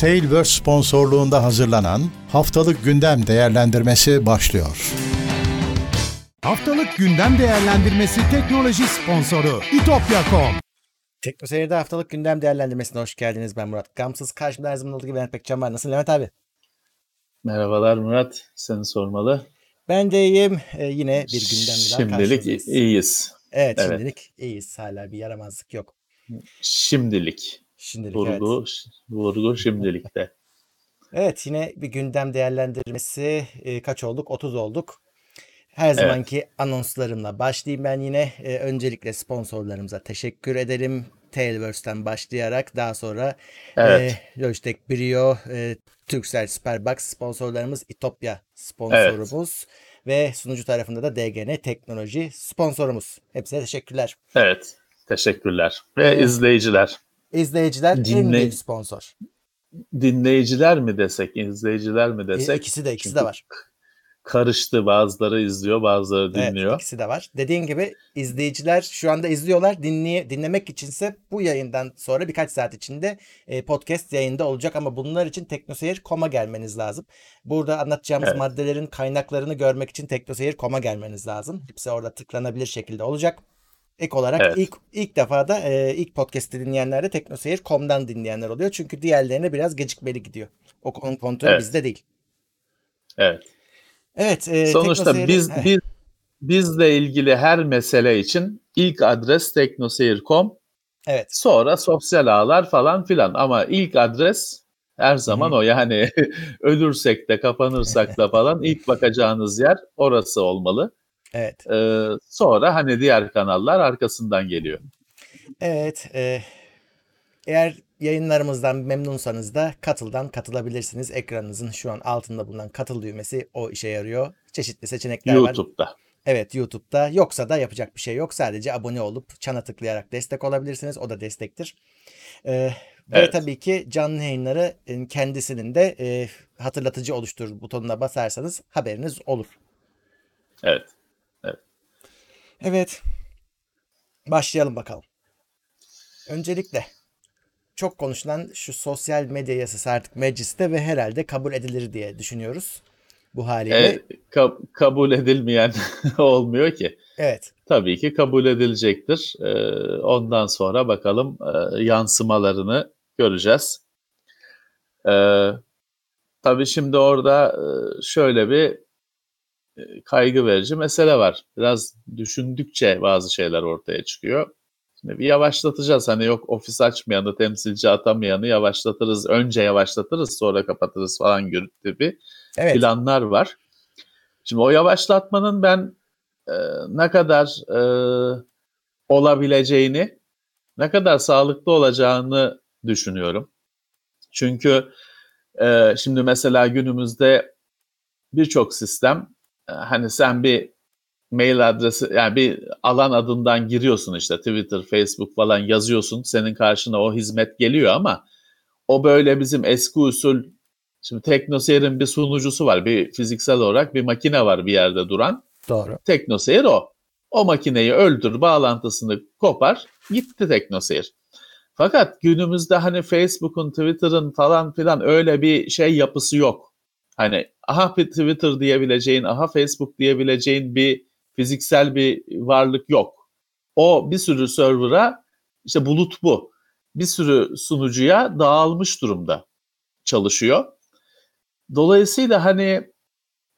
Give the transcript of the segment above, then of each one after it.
Tailverse sponsorluğunda hazırlanan Haftalık Gündem Değerlendirmesi başlıyor. Haftalık Gündem Değerlendirmesi teknoloji sponsoru itopya.com Teknoseyir'de haftalık gündem değerlendirmesine hoş geldiniz. Ben Murat Gamsız. Karşımda her zaman olduğu gibi Levent Pekcan var. Nasılsın Levent abi? Merhabalar Murat. Seni sormalı. Ben de iyiyim. Ee, yine bir gündem daha Şimdilik iyiyiz. Evet, Evet. şimdilik iyiyiz. Hala bir yaramazlık yok. Şimdilik. Şimdilik Vurgu, evet. vurgu şimdilikte. Evet yine bir gündem değerlendirmesi. Ee, kaç olduk? 30 olduk. Her zamanki anonslarımla başlayayım ben yine. Ee, öncelikle sponsorlarımıza teşekkür ederim. Tailverse'den başlayarak daha sonra Evet. e, Logitech Brio, e, Turkcell Superbox sponsorlarımız, İtopya sponsorumuz ve sunucu tarafında da DGN Teknoloji sponsorumuz. Hepsine teşekkürler. Evet. Teşekkürler. Ve izleyiciler. İzleyiciler en Dinley- büyük sponsor. Dinleyiciler mi desek, izleyiciler mi E, desek? ikisi de ikisi Çünkü de var. Karıştı. Bazıları izliyor, bazıları Evet, dinliyor. ikisi de var. Dediğin gibi izleyiciler şu anda izliyorlar. Dinleye, dinlemek içinse bu yayından sonra birkaç saat içinde e, podcast yayında olacak ama bunlar için teknoseyir.com'a gelmeniz lazım. Burada anlatacağımız Evet. maddelerin kaynaklarını görmek için teknoseyir.com'a gelmeniz lazım. Hepsi orada tıklanabilir şekilde olacak. Ek olarak Evet. ilk ilk defa da e, ilk podcast'i dinleyenler de teknoseyir.com'dan dinleyenler oluyor. Çünkü diğerlerine biraz gecikmeli gidiyor. O kon- kontrol Evet. bizde değil. Evet. Evet. e, Sonuçta biz Heh. biz bizle ilgili her mesele için ilk adres teknoseyir.com, Evet. sonra sosyal ağlar falan filan ama ilk adres her zaman o yani ölürsek de kapanırsak da falan ilk bakacağınız yer orası olmalı. Evet. Ee, sonra hani diğer kanallar arkasından geliyor. Evet. e, eğer yayınlarımızdan memnunsanız da katıldan katılabilirsiniz. Ekranınızın şu an altında bulunan katıl düğmesi o işe yarıyor. Çeşitli seçenekler var. YouTube'da. Evet YouTube'da. Yoksa da yapacak bir şey yok. Sadece abone olup çana tıklayarak destek olabilirsiniz. O da destektir. E, ve Evet. tabii ki canlı yayınları e, kendisinin de e, hatırlatıcı oluştur butonuna basarsanız haberiniz olur. Evet. Evet. Başlayalım bakalım. Öncelikle çok konuşulan şu sosyal medya yasası artık mecliste ve herhalde kabul edilir diye düşünüyoruz. Bu haliyle. E, ka- kabul edilmeyen olmuyor ki. Evet. Tabii ki kabul edilecektir. Ee, ondan sonra bakalım e, yansımalarını göreceğiz. Ee, tabii şimdi orada e, şöyle bir e, kaygı verici mesele var. Biraz düşündükçe bazı şeyler ortaya çıkıyor. Şimdi bir yavaşlatacağız. Hani yok ofis açmayanı, temsilci atamayanı yavaşlatırız. Önce yavaşlatırız sonra kapatırız falan gibi Evet. planlar var. Şimdi o yavaşlatmanın ben e, ne kadar e, olabileceğini, ne kadar sağlıklı olacağını düşünüyorum. Çünkü e, şimdi mesela günümüzde birçok sistem e, hani sen bir mail adresi yani bir alan adından giriyorsun işte Twitter, Facebook falan yazıyorsun. Senin karşına o hizmet geliyor ama o böyle bizim eski usul Şimdi TeknoSeyir'in bir sunucusu var. Bir fiziksel olarak bir makine var bir yerde duran. Doğru. TeknoSeyir o. O makineyi öldür, bağlantısını kopar, gitti TeknoSeyir. Fakat günümüzde hani Facebook'un, Twitter'ın falan filan öyle bir şey yapısı yok. Hani aha bir Twitter diyebileceğin, aha Facebook diyebileceğin bir fiziksel bir varlık yok. O bir sürü server'a işte bulut bu. Bir sürü sunucuya dağılmış durumda çalışıyor. Dolayısıyla hani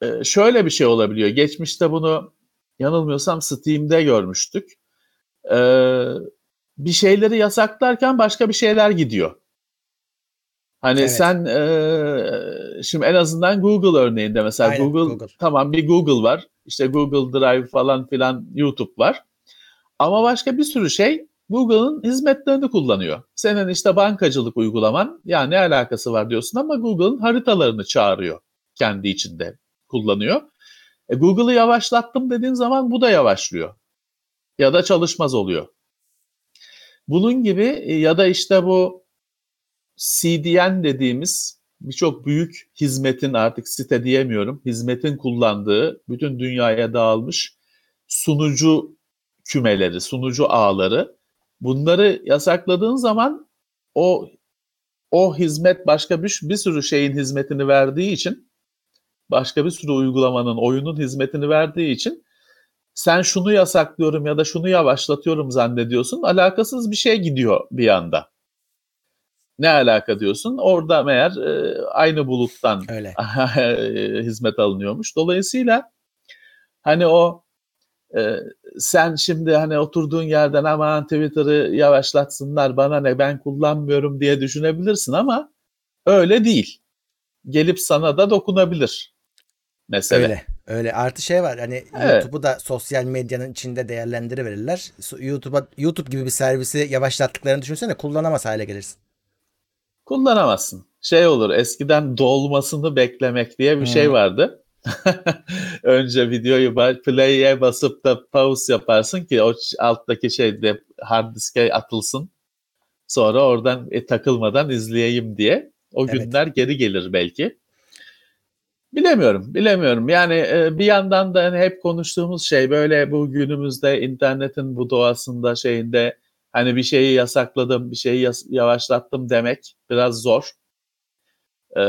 e, şöyle bir şey olabiliyor. Geçmişte bunu yanılmıyorsam Steam'de görmüştük. Ee, bir şeyleri yasaklarken başka bir şeyler gidiyor. Hani Evet. sen e, şimdi en azından Google örneğinde mesela Aynen, Google, Google. tamam bir Google var. İşte Google Drive falan filan YouTube var. Ama başka bir sürü şey Google'ın hizmetlerini kullanıyor. Senin işte bankacılık uygulaman ya ne alakası var diyorsun ama Google'ın haritalarını çağırıyor kendi içinde kullanıyor. E, Google'ı yavaşlattım dediğin zaman bu da yavaşlıyor. Ya da çalışmaz oluyor. Bunun gibi e, ya da işte bu CDN dediğimiz birçok büyük hizmetin artık site diyemiyorum, hizmetin kullandığı bütün dünyaya dağılmış sunucu kümeleri, sunucu ağları bunları yasakladığın zaman o o hizmet başka bir, bir sürü şeyin hizmetini verdiği için başka bir sürü uygulamanın, oyunun hizmetini verdiği için sen şunu yasaklıyorum ya da şunu yavaşlatıyorum zannediyorsun. Alakasız bir şey gidiyor bir anda. Ne alaka diyorsun? Orada meğer e, aynı buluttan Öyle. hizmet alınıyormuş. Dolayısıyla hani o e, sen şimdi hani oturduğun yerden aman Twitter'ı yavaşlatsınlar bana ne ben kullanmıyorum diye düşünebilirsin ama öyle değil. Gelip sana da dokunabilir mesele. Öyle. Öyle. Artı şey var. Hani Evet. YouTube'u da sosyal medyanın içinde değerlendirebilirler. YouTube'a YouTube gibi bir servisi yavaşlattıklarını düşünsene kullanamaz hale gelirsin. Kullanamazsın. Şey olur eskiden dolmasını beklemek diye bir Hmm. şey vardı. Önce videoyu play'e basıp da pause yaparsın ki o alttaki şey de hard diske atılsın. Sonra oradan e, takılmadan izleyeyim diye. O Evet. günler geri gelir belki. Bilemiyorum, bilemiyorum. Yani e, bir yandan da hani hep konuştuğumuz şey böyle bu günümüzde internetin bu doğasında şeyinde hani bir şeyi yasakladım, bir şeyi yavaşlattım demek biraz zor. Ee,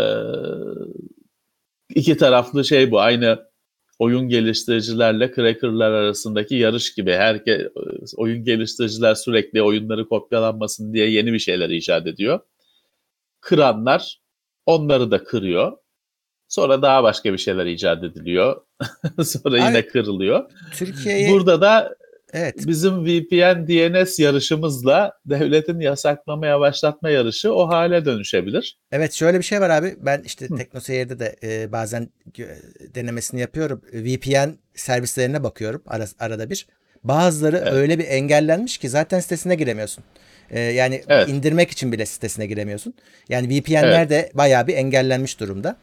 iki taraflı şey bu. Aynı oyun geliştiricilerle crackerlar arasındaki yarış gibi. Herke oyun geliştiriciler sürekli oyunları kopyalanmasın diye yeni bir şeyler icat ediyor. Kıranlar onları da kırıyor. Sonra daha başka bir şeyler icat ediliyor. Sonra yine Ay- kırılıyor. Türkiye'ye Burada da evet bizim VPN DNS yarışımızla devletin yasaklama yavaşlatma yarışı o hale dönüşebilir. Evet şöyle bir şey var abi. Ben işte Hı. TeknoSeyir'de de e, bazen denemesini yapıyorum. VPN servislerine bakıyorum ara- arada bir. Bazıları Evet. öyle bir engellenmiş ki zaten sitesine giremiyorsun. E, yani Evet. indirmek için bile sitesine giremiyorsun. Yani VPN'ler de bayağı bir engellenmiş durumda.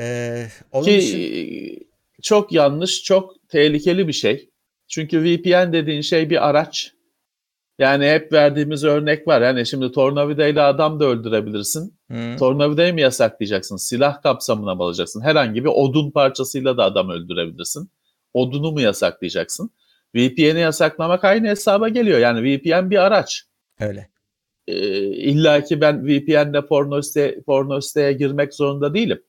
E, onun Ki için çok yanlış, çok tehlikeli bir şey. Çünkü VPN dediğin şey bir araç. Yani hep verdiğimiz örnek var. Yani şimdi tornavidayla adam da öldürebilirsin. Hı, Tornavidayı mı yasaklayacaksın? Silah kapsamına mı alacaksın? Herhangi bir odun parçasıyla da adam öldürebilirsin. Odunu mu yasaklayacaksın? VPN'i yasaklamak aynı hesaba geliyor. Yani VPN bir araç. öyle. e, illa ki ben VPN'le porno, site, porno siteye girmek zorunda değilim.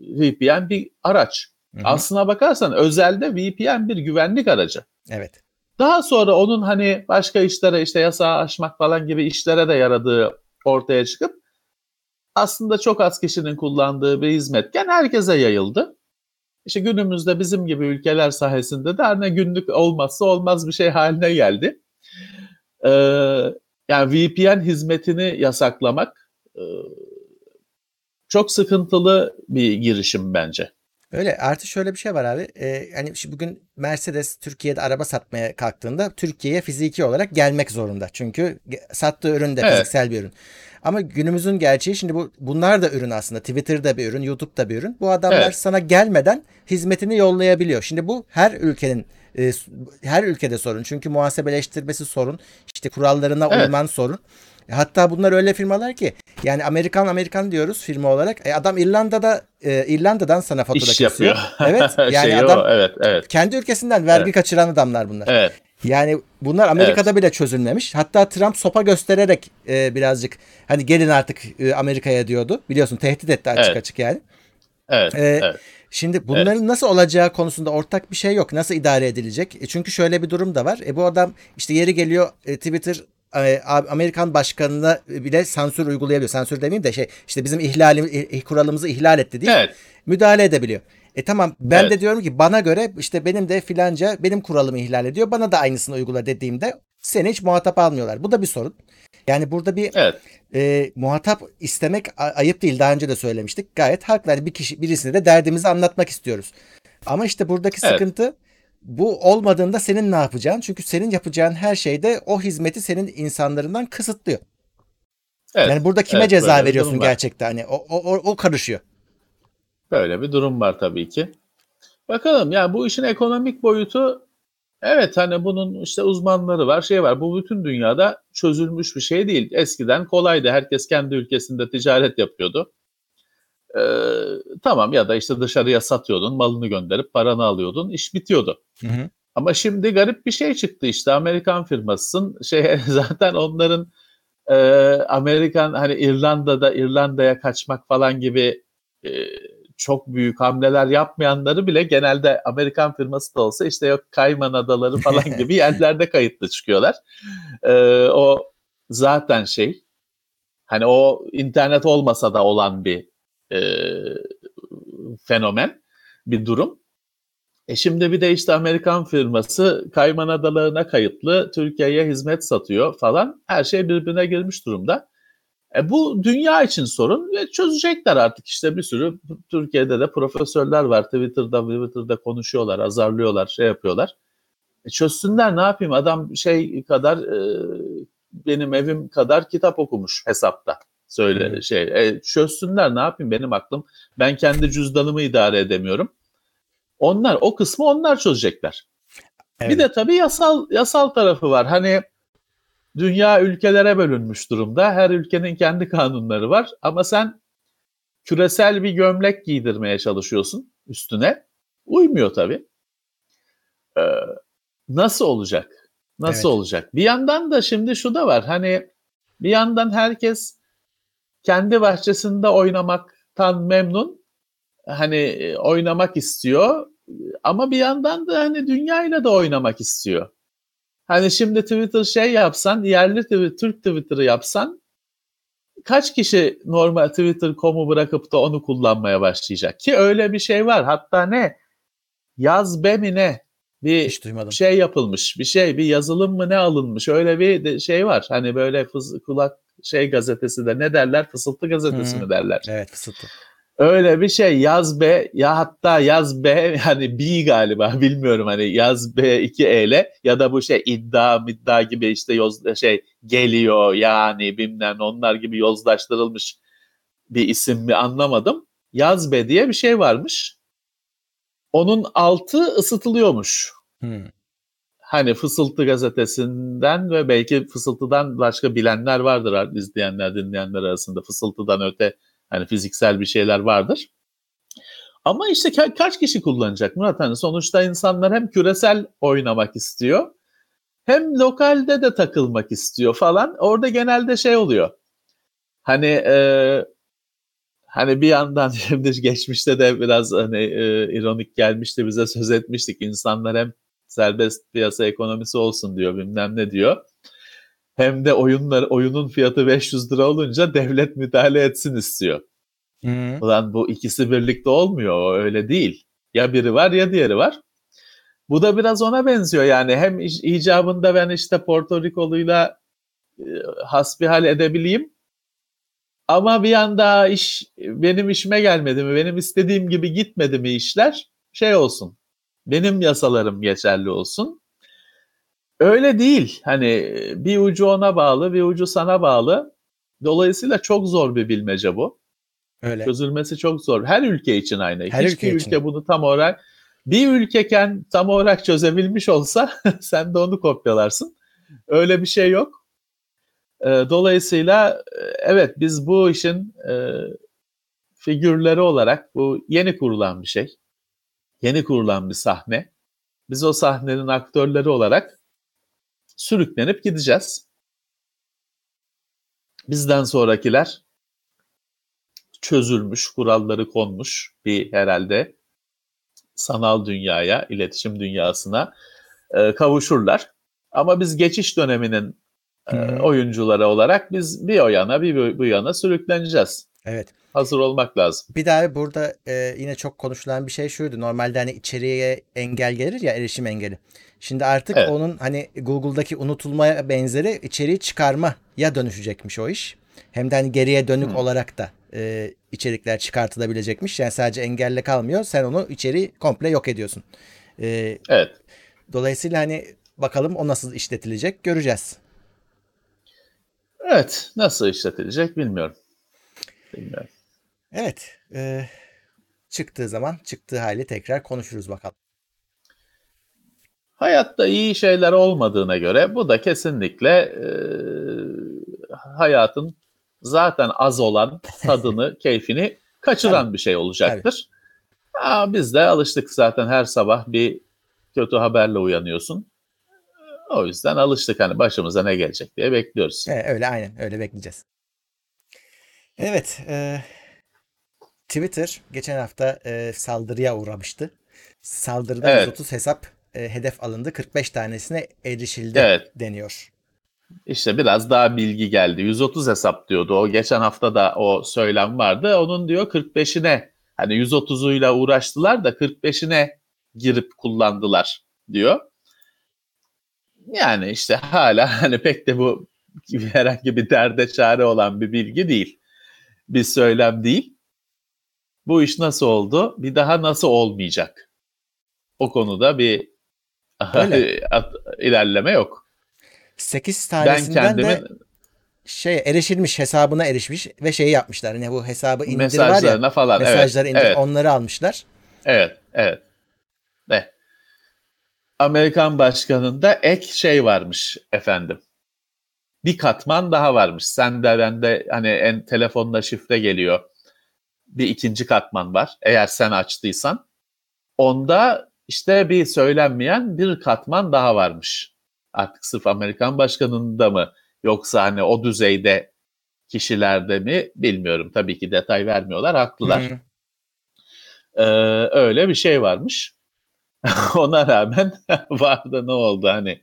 VPN bir araç. Hı hı, Aslına bakarsan özelde VPN bir güvenlik aracı. Evet. Daha sonra onun hani başka işlere işte yasağı aşmak falan gibi işlere de yaradığı ortaya çıkıp aslında çok az kişinin kullandığı bir hizmetken herkese yayıldı. İşte günümüzde bizim gibi ülkeler sayesinde de hani günlük olmazsa olmaz bir şey haline geldi. Ee, yani VPN hizmetini yasaklamak e, çok sıkıntılı bir girişim bence. Öyle artı şöyle bir şey var abi. Ee, yani şu bugün Mercedes Türkiye'de araba satmaya kalktığında Türkiye'ye fiziki olarak gelmek zorunda. Çünkü sattığı ürün de Evet. fiziksel bir ürün. Ama günümüzün gerçeği şimdi bu bunlar da ürün aslında. Twitter'da bir ürün, YouTube'da bir ürün. Bu adamlar Evet. sana gelmeden hizmetini yollayabiliyor. Şimdi bu her ülkenin e, her ülkede sorun. Çünkü muhasebeleştirmesi sorun. İşte kurallarına Evet. uyman sorun. E, Hatta bunlar öyle firmalar ki yani Amerikan Amerikan diyoruz firma olarak. E, adam İrlanda'da e, İrlanda'dan sana fatura İş kesiyor. yapıyor. Evet. Yani Şeyi adam o, evet, evet, kendi ülkesinden vergi Evet. kaçıran adamlar bunlar. evet. Yani bunlar Amerika'da bile çözülmemiş. Hatta Trump sopa göstererek e, birazcık hani gelin artık e, Amerika'ya diyordu. Biliyorsun tehdit etti açık Evet. açık yani. Evet, Ee, evet. Şimdi bunların nasıl olacağı konusunda ortak bir şey yok. Nasıl idare edilecek? E, çünkü şöyle bir durum da var. E, bu adam işte yeri geliyor e, Twitter e, Amerikan başkanına bile sansür uygulayabiliyor. Sansür demeyeyim de şey işte bizim ihlalim i- kuralımızı ihlal etti diye Evet. müdahale edebiliyor. E tamam ben Evet. de diyorum ki bana göre işte benim de filanca benim kuralımı ihlal ediyor. Bana da aynısını uygula dediğimde seni hiç muhatap almıyorlar. Bu da bir sorun. Yani burada bir Evet. e, muhatap istemek ayıp değil. Daha önce de söylemiştik. Gayet haklı. Hani bir kişi birisine de derdimizi anlatmak istiyoruz. Ama işte buradaki Evet. sıkıntı bu olmadığında senin ne yapacağın? Çünkü senin yapacağın her şeyde o hizmeti senin insanlarından kısıtlıyor. evet. Yani burada kime Evet, ceza veriyorsun gerçekten? Hani o, o, o, o karışıyor. Böyle bir durum var tabii ki. Bakalım yani bu işin ekonomik boyutu evet hani bunun işte uzmanları var şey var bu bütün dünyada çözülmüş bir şey değil. Eskiden kolaydı herkes kendi ülkesinde ticaret yapıyordu. Ee, tamam ya da işte dışarıya satıyordun malını gönderip paranı alıyordun iş bitiyordu. Hı hı. Ama şimdi garip bir şey çıktı işte Amerikan firmasısın şey zaten onların e, Amerikan hani İrlanda'da İrlanda'ya kaçmak falan gibi e, çok büyük hamleler yapmayanları bile genelde Amerikan firması da olsa işte yok Kayman Adaları falan gibi yerlerde kayıtlı çıkıyorlar. E, o zaten şey hani o internet olmasa da olan bir e, fenomen bir durum. E şimdi bir de işte Amerikan firması Kayman Adalarına kayıtlı Türkiye'ye hizmet satıyor falan. Her şey birbirine girmiş durumda. E bu dünya için sorun ve çözecekler artık işte bir sürü Türkiye'de de profesörler var Twitter'da Twitter'da konuşuyorlar, azarlıyorlar, şey yapıyorlar. E çözsünler ne yapayım adam şey kadar e, benim evim kadar kitap okumuş hesapta söyle şey e, çözsünler ne yapayım benim aklım ben kendi cüzdanımı idare edemiyorum. Onlar o kısmı onlar çözecekler. Evet. Bir de tabii yasal yasal tarafı var. Hani dünya ülkelere bölünmüş durumda. Her ülkenin kendi kanunları var ama sen küresel bir gömlek giydirmeye çalışıyorsun üstüne. Uymuyor tabii. Ee, nasıl olacak? Nasıl evet. olacak? Bir yandan da şimdi şu da var. Hani bir yandan herkes kendi bahçesinde oynamaktan memnun. Hani oynamak istiyor. Ama bir yandan da hani dünyayla da oynamak istiyor. Hani şimdi Twitter şey yapsan, yerli Twitter, Türk Twitter'ı yapsan kaç kişi normal Twitter.com'u bırakıp da onu kullanmaya başlayacak? Ki öyle bir şey var. Hatta ne? Yaz be mi ne? Bir Hiç duymadım. şey yapılmış. Bir şey, bir yazılım mı ne alınmış? Öyle bir şey var. Hani böyle fız, kulak şey gazetesi de ne derler? Fısıltı gazetesi hmm. mi derler? Evet fısıltı. Öyle bir şey yaz B ya hatta yaz B hani B galiba bilmiyorum hani yaz B 2 E ile ya da bu şey iddia iddia gibi işte yoz, şey geliyor yani bilmem onlar gibi yozlaştırılmış bir isim mi anlamadım. Yaz B diye bir şey varmış. Onun altı ısıtılıyormuş. Hmm. Hani Fısıltı gazetesinden ve belki Fısıltı'dan başka bilenler vardır izleyenler dinleyenler arasında. Fısıltı'dan öte Hani fiziksel bir şeyler vardır. Ama işte ka- kaç kişi kullanacak Murat? Hani sonuçta insanlar hem küresel oynamak istiyor hem lokalde de takılmak istiyor falan. Orada genelde şey oluyor. Hani e, hani bir yandan şimdi geçmişte de biraz hani e, ironik gelmişti bize söz etmiştik. İnsanlar hem serbest piyasa ekonomisi olsun diyor bilmem ne diyor hem de oyunlar oyunun fiyatı 500 lira olunca devlet müdahale etsin istiyor. Hı. Ulan bu ikisi birlikte olmuyor öyle değil. Ya biri var ya diğeri var. Bu da biraz ona benziyor yani hem icabında ben işte Porto Rico'luyla e, hasbihal edebileyim ama bir anda iş benim işime gelmedi mi, benim istediğim gibi gitmedi mi işler şey olsun. Benim yasalarım geçerli olsun. Öyle değil. Hani bir ucu ona bağlı, bir ucu sana bağlı. Dolayısıyla çok zor bir bilmece bu. Öyle. Çözülmesi çok zor. Her ülke için aynı. Her Hiçbir ülke, ülke bunu tam olarak bir ülkeken tam olarak çözebilmiş olsa sen de onu kopyalarsın. Öyle bir şey yok. Dolayısıyla evet biz bu işin figürleri olarak bu yeni kurulan bir şey. Yeni kurulan bir sahne. Biz o sahnenin aktörleri olarak sürüklenip gideceğiz. Bizden sonrakiler çözülmüş, kuralları konmuş bir herhalde sanal dünyaya, iletişim dünyasına e, kavuşurlar. Ama biz geçiş döneminin e, oyuncuları olarak biz bir o yana bir bu yana sürükleneceğiz. Evet. Hazır olmak lazım. Bir daha burada e, yine çok konuşulan bir şey şuydu. Normalde hani içeriye engel gelir ya erişim engeli. Şimdi artık evet. onun hani Google'daki unutulmaya benzeri içeriği çıkarmaya dönüşecekmiş o iş. Hem de hani geriye dönük hmm. olarak da e, içerikler çıkartılabilecekmiş. Yani sadece engelle kalmıyor. Sen onu içeriği komple yok ediyorsun. E, evet. Dolayısıyla hani bakalım o nasıl işletilecek göreceğiz. Evet. Nasıl işletilecek bilmiyorum. Bilmiyorum. Evet. E, çıktığı zaman çıktığı hali tekrar konuşuruz bakalım. Hayatta iyi şeyler olmadığına göre bu da kesinlikle e, hayatın zaten az olan tadını, keyfini kaçıran Tabii. bir şey olacaktır. Aa, biz de alıştık zaten her sabah bir kötü haberle uyanıyorsun. O yüzden alıştık hani başımıza ne gelecek diye bekliyoruz. Evet, öyle aynen öyle bekleyeceğiz. Evet, e, Twitter geçen hafta e, saldırıya uğramıştı. Saldırıda Evet. 130 hesap e, hedef alındı. 45 tanesine erişildi Evet. deniyor. İşte biraz daha bilgi geldi. 130 hesap diyordu. O geçen hafta da o söylem vardı. Onun diyor 45'ine hani 130'uyla uğraştılar da 45'ine girip kullandılar diyor. Yani işte hala hani pek de bu herhangi bir derde çare olan bir bilgi değil. Bir söylem değil. Bu iş nasıl oldu? Bir daha nasıl olmayacak? O konuda bir ilerleme yok. 8 Ben tanesinden kendimi de şey erişilmiş hesabına erişmiş ve şeyi yapmışlar. Hani bu hesabı indir var ya mesajlarına falan. mesajları evet, indir evet, onları almışlar. evet, evet. Ne? Amerikan başkanında ek şey varmış efendim. Bir katman daha varmış. Sen de ben de hani en telefonla şifre geliyor. Bir ikinci katman var. Eğer sen açtıysan. Onda işte bir söylenmeyen bir katman daha varmış. Artık sırf Amerikan başkanında mı yoksa hani o düzeyde kişilerde mi bilmiyorum. Tabii ki detay vermiyorlar. Haklılar. Hı. Ee, öyle bir şey varmış. Ona rağmen vardı ne oldu hani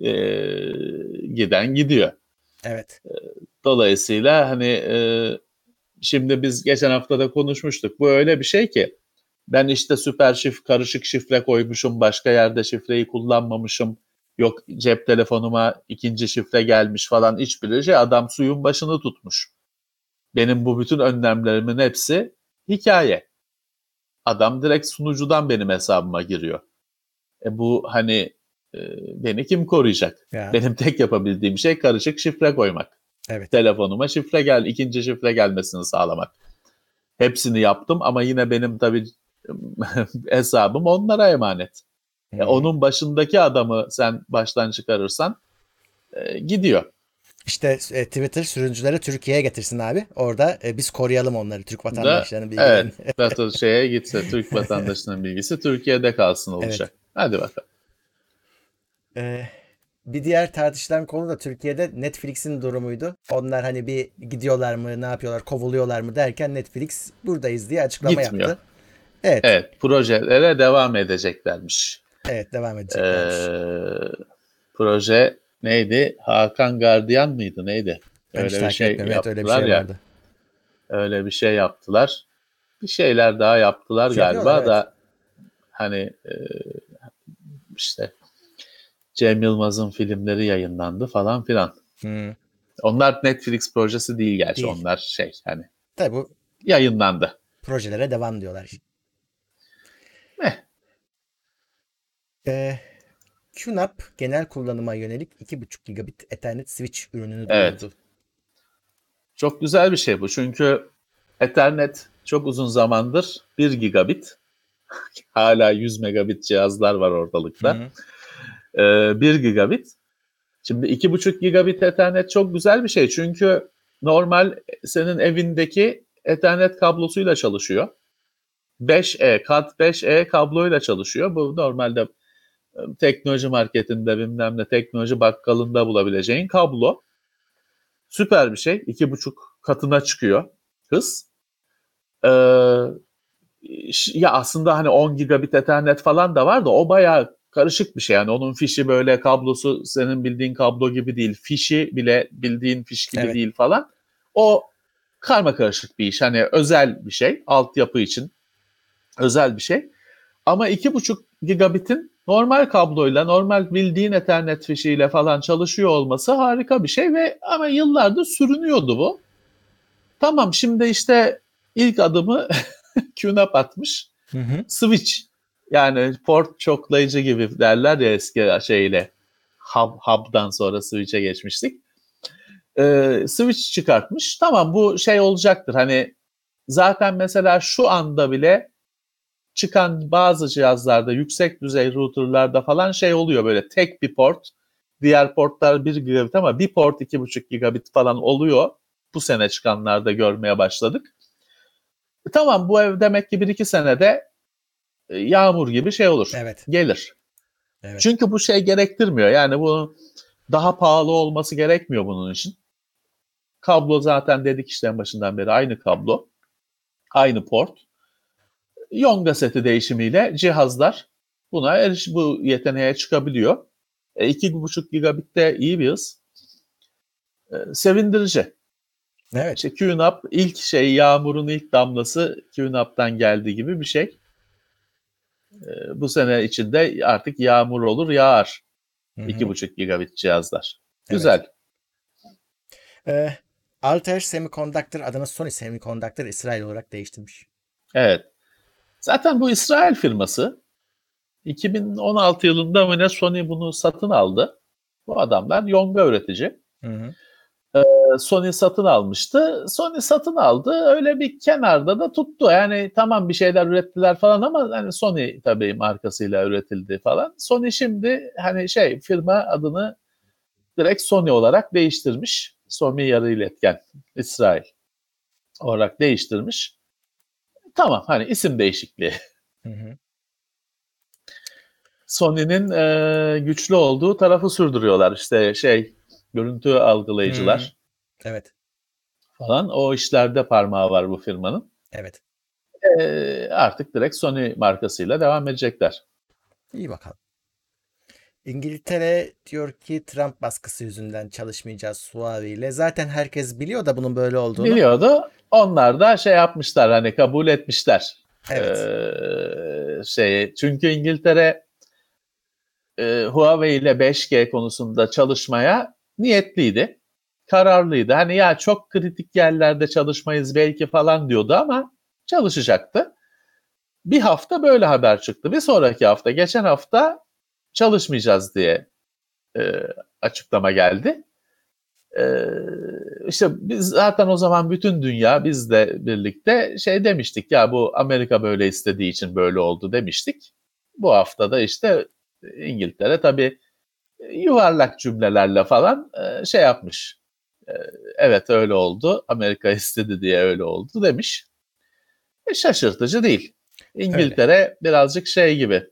ee, giden gidiyor. Evet. Dolayısıyla hani e, şimdi biz geçen hafta da konuşmuştuk. Bu öyle bir şey ki ben işte süper şif karışık şifre koymuşum, başka yerde şifreyi kullanmamışım. Yok cep telefonuma ikinci şifre gelmiş falan hiçbir şey adam suyun başını tutmuş. Benim bu bütün önlemlerimin hepsi hikaye. Adam direkt sunucudan benim hesabıma giriyor. E bu hani e, beni kim koruyacak? Ya, Benim tek yapabildiğim şey karışık şifre koymak. Evet. Telefonuma şifre gel, ikinci şifre gelmesini sağlamak. Hepsini yaptım ama yine benim tabii hesabım onlara emanet. E, Hı. onun başındaki adamı sen baştan çıkarırsan e, gidiyor. İşte e, Twitter sürücüleri Türkiye'ye getirsin abi. Orada e, biz koruyalım onları Türk Da, vatandaşlarının bilgilerini. evet, şeye gitse Türk vatandaşının bilgisi Türkiye'de kalsın olacak. Hadi bakalım. Ee, bir diğer tartışılan konu da Türkiye'de Netflix'in durumuydu. Onlar hani bir gidiyorlar mı, ne yapıyorlar, kovuluyorlar mı derken Netflix buradayız diye açıklama Gitmiyor. yaptı. Evet, evet, Evet, projelere devam edeceklermiş. devam edeceklermiş. Ee, proje neydi? Hakan Gardiyan mıydı? Neydi? Ben Öyle bir şey etmiyorum. Evet, öyle bir yaptılar şey ya. vardı. Öyle bir şey yaptılar. Bir şeyler daha yaptılar Şey galiba yapıyorlar, da hani e, işte Cem Yılmaz'ın filmleri yayınlandı falan filan. Hı. Onlar Netflix projesi değil gerçi. Değil. Onlar şey hani Tabii bu yayınlandı. projelere devam diyorlar. Eh. Ee, QNAP genel kullanıma yönelik 2.5 gigabit Ethernet switch ürününü Evet. duyurdu. Çok güzel bir şey bu. Çünkü Ethernet çok uzun zamandır 1 gigabit. Hala 100 megabit cihazlar var ortalıkta. Hı. Ee, 1 gigabit. Şimdi 2,5 gigabit Ethernet çok güzel bir şey. Çünkü normal senin evindeki Ethernet kablosuyla çalışıyor. 5E, Cat 5E kabloyla çalışıyor. Bu normalde e, teknoloji marketinde bilmem ne teknoloji bakkalında bulabileceğin kablo. Süper bir şey. 2,5 katına çıkıyor hız. Ee, ya aslında hani 10 gigabit Ethernet falan da var da o bayağı karışık bir şey. Yani onun fişi böyle kablosu senin bildiğin kablo gibi değil. Fişi bile bildiğin fiş gibi Evet. değil falan. O karma karışık bir iş. Hani özel bir şey. Altyapı için özel bir şey. Ama 2,5 gigabitin normal kabloyla, normal bildiğin Ethernet fişiyle falan çalışıyor olması harika bir şey ve ama yıllardır sürünüyordu bu. Tamam şimdi işte ilk adımı QNAP atmış. Hı hı. Switch yani port çoklayıcı gibi derler ya eski şeyle hub, hub'dan sonra switch'e geçmiştik. Ee, switch çıkartmış. Tamam bu şey olacaktır. Hani zaten mesela şu anda bile çıkan bazı cihazlarda yüksek düzey routerlarda falan şey oluyor böyle tek bir port diğer portlar 1 gigabit ama bir port 2,5 gigabit falan oluyor. Bu sene çıkanlarda görmeye başladık. Tamam bu ev demek ki 1-2 senede yağmur gibi şey olur. Evet. Gelir. Evet. Çünkü bu şey gerektirmiyor. Yani bu daha pahalı olması gerekmiyor bunun için. Kablo zaten dedik işte başından beri aynı kablo. Aynı port. Yonga seti değişimiyle cihazlar buna eriş bu yeteneğe çıkabiliyor. E, 2,5 gigabit de iyi bir hız. E, sevindirici. Evet. İşte QNAP ilk şey yağmurun ilk damlası QNAP'tan geldi gibi bir şey. E, bu sene içinde artık yağmur olur yağar. Hı hı. 2,5 gigabit cihazlar. Evet. Güzel. Ee, Altair Semiconductor adını Sony Semiconductor İsrail olarak değiştirmiş. Evet. Zaten bu İsrail firması 2016 yılında mı ne Sony bunu satın aldı. Bu adamlar Yonga üretici. Hı hı. Sony satın almıştı. Sony satın aldı. Öyle bir kenarda da tuttu. Yani tamam bir şeyler ürettiler falan ama hani Sony tabii markasıyla üretildi falan. Sony şimdi hani şey firma adını direkt Sony olarak değiştirmiş. Sony yarı iletken İsrail olarak değiştirmiş. Tamam hani isim değişikliği. Hı hı. Sony'nin e, güçlü olduğu tarafı sürdürüyorlar. İşte şey görüntü algılayıcılar Evet. falan. O işlerde parmağı var bu firmanın. Evet. E, artık direkt Sony markasıyla devam edecekler. İyi bakalım. İngiltere diyor ki Trump baskısı yüzünden çalışmayacağız Huawei ile. Zaten herkes biliyor da bunun böyle olduğunu. Biliyordu. Onlar da şey yapmışlar hani kabul etmişler. Evet. Ee, şey, çünkü İngiltere e, Huawei ile 5G konusunda çalışmaya niyetliydi. Kararlıydı. Hani ya çok kritik yerlerde çalışmayız belki falan diyordu ama çalışacaktı. Bir hafta böyle haber çıktı. Bir sonraki hafta, geçen hafta çalışmayacağız diye e, açıklama geldi. E, işte biz zaten o zaman bütün dünya biz de birlikte şey demiştik ya bu Amerika böyle istediği için böyle oldu demiştik. Bu haftada işte İngiltere tabii yuvarlak cümlelerle falan e, şey yapmış. E, evet öyle oldu. Amerika istedi diye öyle oldu demiş. E, şaşırtıcı değil. İngiltere birazcık şey gibi.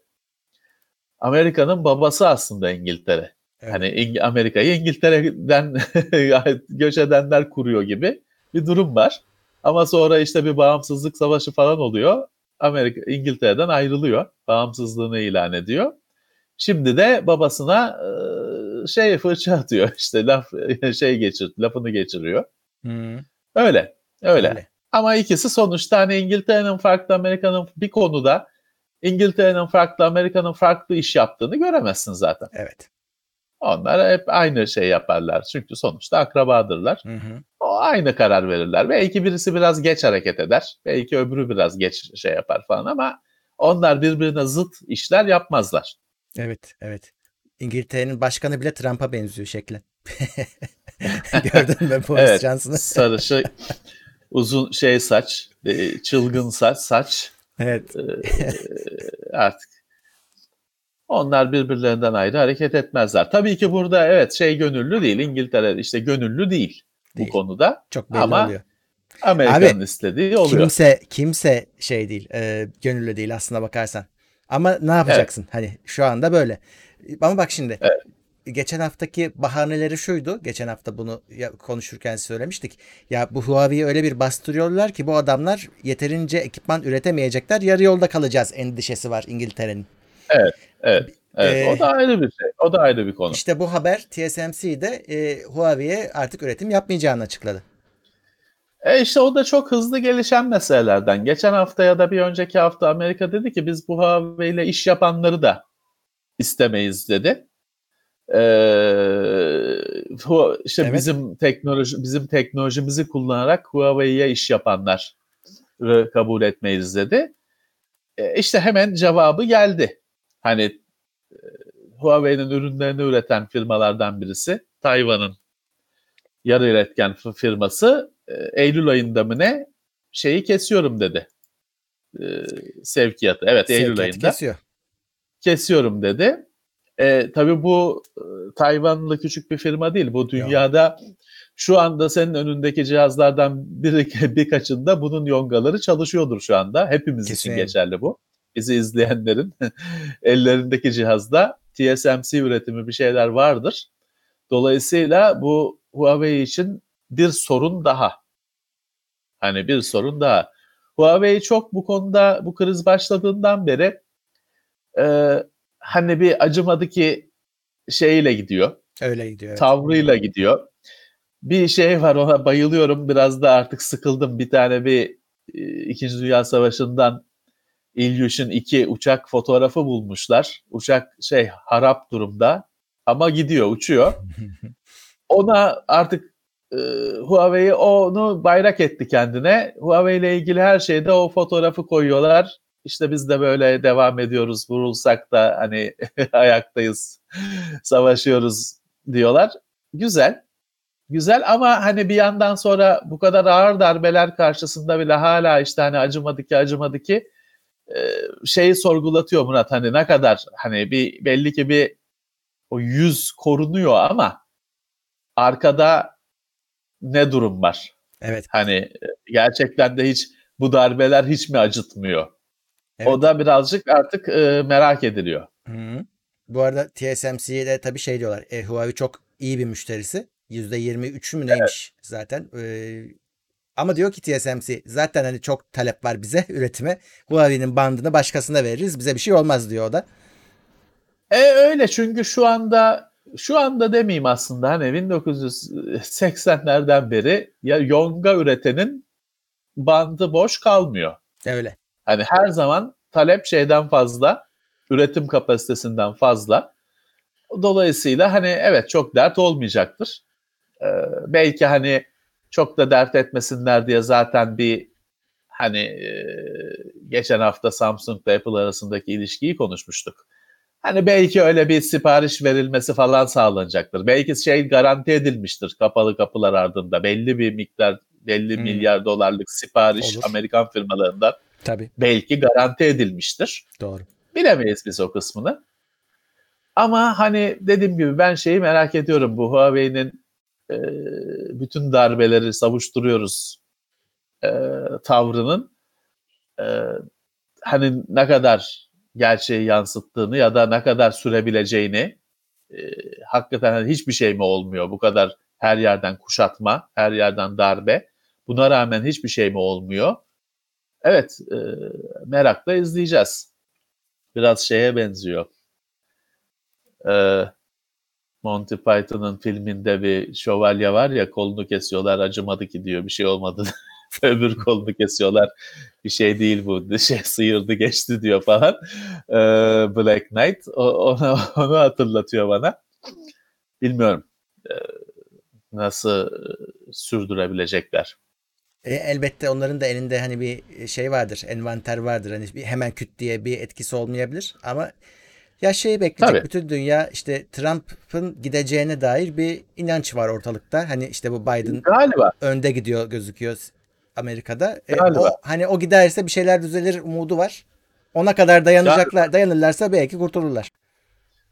Amerika'nın babası aslında İngiltere. Evet. Hani İng- Amerika'yı İngiltere'den göç edenler kuruyor gibi bir durum var. Ama sonra işte bir bağımsızlık savaşı falan oluyor. Amerika İngiltere'den ayrılıyor. Bağımsızlığını ilan ediyor. Şimdi de babasına e, şey fırça atıyor. İşte laf şey geçir, lafını geçiriyor. Hı, Öyle. Öyle. öyle. Ama ikisi sonuçta hani İngiltere'nin farklı Amerika'nın bir konuda İngiltere'nin farklı Amerika'nın farklı iş yaptığını göremezsin zaten. Evet. Onlar hep aynı şey yaparlar. Çünkü sonuçta akrabadırlar. Hı hı. O aynı karar verirler. Belki birisi biraz geç hareket eder. Belki öbürü biraz geç şey yapar falan ama onlar birbirine zıt işler yapmazlar. Evet, evet. İngiltere'nin başkanı bile Trump'a benziyor şeklen. Gördün mü Boris Evet. Johnson'ı? Sarışı uzun şey saç, e, çılgın saç, saç Evet. e, artık onlar birbirlerinden ayrı hareket etmezler. Tabii ki burada evet şey gönüllü değil. İngiltere işte gönüllü değil, Değil. bu konuda. Çok belli Ama oluyor. Amerika'nın Abi, istediği oluyor. Kimse kimse şey değil, e, gönüllü değil aslına bakarsan. Ama ne yapacaksın? Hani şu anda böyle. Ama bak şimdi. Geçen haftaki bahaneleri şuydu. Geçen hafta bunu konuşurken söylemiştik. Ya bu Huawei'yi öyle bir bastırıyorlar ki bu adamlar yeterince ekipman üretemeyecekler. Yarı yolda kalacağız endişesi var İngiltere'nin. Evet, evet. Ee, o da ayrı bir şey. O da ayrı bir konu. İşte bu haber TSMC'de e, Huawei'ye artık üretim yapmayacağını açıkladı. E işte o da çok hızlı gelişen meselelerden. Geçen hafta ya da bir önceki hafta Amerika dedi ki biz bu Huawei ile iş yapanları da istemeyiz dedi. Ee, işte Evet. bizim teknoloji bizim teknolojimizi kullanarak Huawei'ye iş yapanları kabul etmeyiz dedi. E, işte hemen cevabı geldi. Hani e, Huawei'nin ürünlerini üreten firmalardan birisi Tayvan'ın yarı üretken f- firması e, Eylül ayında mı ne şeyi kesiyorum dedi. E, sevkiyatı. Evet Eylül Sevkiyatı ayında kesiyor. Kesiyorum dedi. E, tabii bu e, Tayvanlı küçük bir firma değil. Bu dünyada şu anda senin önündeki cihazlardan biri, birkaçında bunun yongaları çalışıyordur şu anda. Hepimiz Kesin. için geçerli bu. Bizi izleyenlerin ellerindeki cihazda TSMC üretimi bir şeyler vardır. Dolayısıyla bu Huawei için bir sorun daha. Hani bir sorun daha. Huawei çok bu konuda bu kriz başladığından beri e, hani bir acımadı ki şeyiyle gidiyor. Öyle gidiyor. Evet. Tavrıyla gidiyor. Bir şey var ona bayılıyorum. Biraz da artık sıkıldım. Bir tane bir İkinci Dünya Savaşı'ndan Ilyushin 2 uçak fotoğrafı bulmuşlar. Uçak şey harap durumda ama gidiyor, uçuyor. Ona artık e, Huawei onu bayrak etti kendine. Huawei ile ilgili her şeyde o fotoğrafı koyuyorlar. İşte biz de böyle devam ediyoruz. Vurulsak da hani ayaktayız, savaşıyoruz diyorlar. Güzel. Güzel ama hani bir yandan sonra bu kadar ağır darbeler karşısında bile hala işte hani acımadı ki acımadı ki e, şeyi sorgulatıyor Murat hani ne kadar hani bir belli ki bir o yüz korunuyor ama arkada ne durum var? Evet. Hani e, gerçekten de hiç bu darbeler hiç mi acıtmıyor? Evet. O da birazcık artık e, merak ediliyor. Hı. Bu arada TSMC'ye de tabii şey diyorlar. E, Huawei çok iyi bir müşterisi. %23'ü mü neymiş zaten. Ee, ama diyor ki TSMC zaten hani çok talep var bize üretime. Huawei'nin bandını başkasına veririz. Bize bir şey olmaz diyor o da. E öyle çünkü şu anda şu anda demeyeyim aslında hani 1980'lerden beri ya yonga üretenin bandı boş kalmıyor. Öyle. Hani her zaman talep şeyden fazla, üretim kapasitesinden fazla. Dolayısıyla hani evet çok dert olmayacaktır. Ee, belki hani çok da dert etmesinler diye zaten bir hani e, geçen hafta Samsung ile Apple arasındaki ilişkiyi konuşmuştuk. Hani belki öyle bir sipariş verilmesi falan sağlanacaktır. Belki şey garanti edilmiştir kapalı kapılar ardında. Belli bir miktar, belli Hmm. milyar dolarlık sipariş Olur. Amerikan firmalarından Tabii. belki garanti edilmiştir. Doğru. Bilemeyiz biz o kısmını. Ama hani dediğim gibi ben şeyi merak ediyorum. Bu Huawei'nin e, bütün darbeleri savuşturuyoruz e, tavrının e, hani ne kadar gerçeği yansıttığını ya da ne kadar sürebileceğini e, hakikaten hani hiçbir şey mi olmuyor bu kadar her yerden kuşatma, her yerden darbe. Buna rağmen hiçbir şey mi olmuyor? Evet, e, merakla izleyeceğiz. Biraz şeye benziyor. E, Monty Python'ın filminde bir şövalye var ya kolunu kesiyorlar acımadı ki diyor bir şey olmadı. Öbür kolunu kesiyorlar bir şey değil bu şey sıyırdı geçti diyor falan. E, Black Knight o, onu, onu hatırlatıyor bana. Bilmiyorum e, nasıl e, sürdürebilecekler. E, elbette onların da elinde hani bir şey vardır, envanter vardır. Hani bir hemen küt diye bir etkisi olmayabilir ama ya şeyi bekleyecek Tabii. bütün dünya işte Trump'ın gideceğine dair bir inanç var ortalıkta. Hani işte bu Biden Galiba. önde gidiyor gözüküyor Amerika'da. E, o hani o giderse bir şeyler düzelir umudu var. Ona kadar dayanacaklar, dayanırlarsa belki kurtulurlar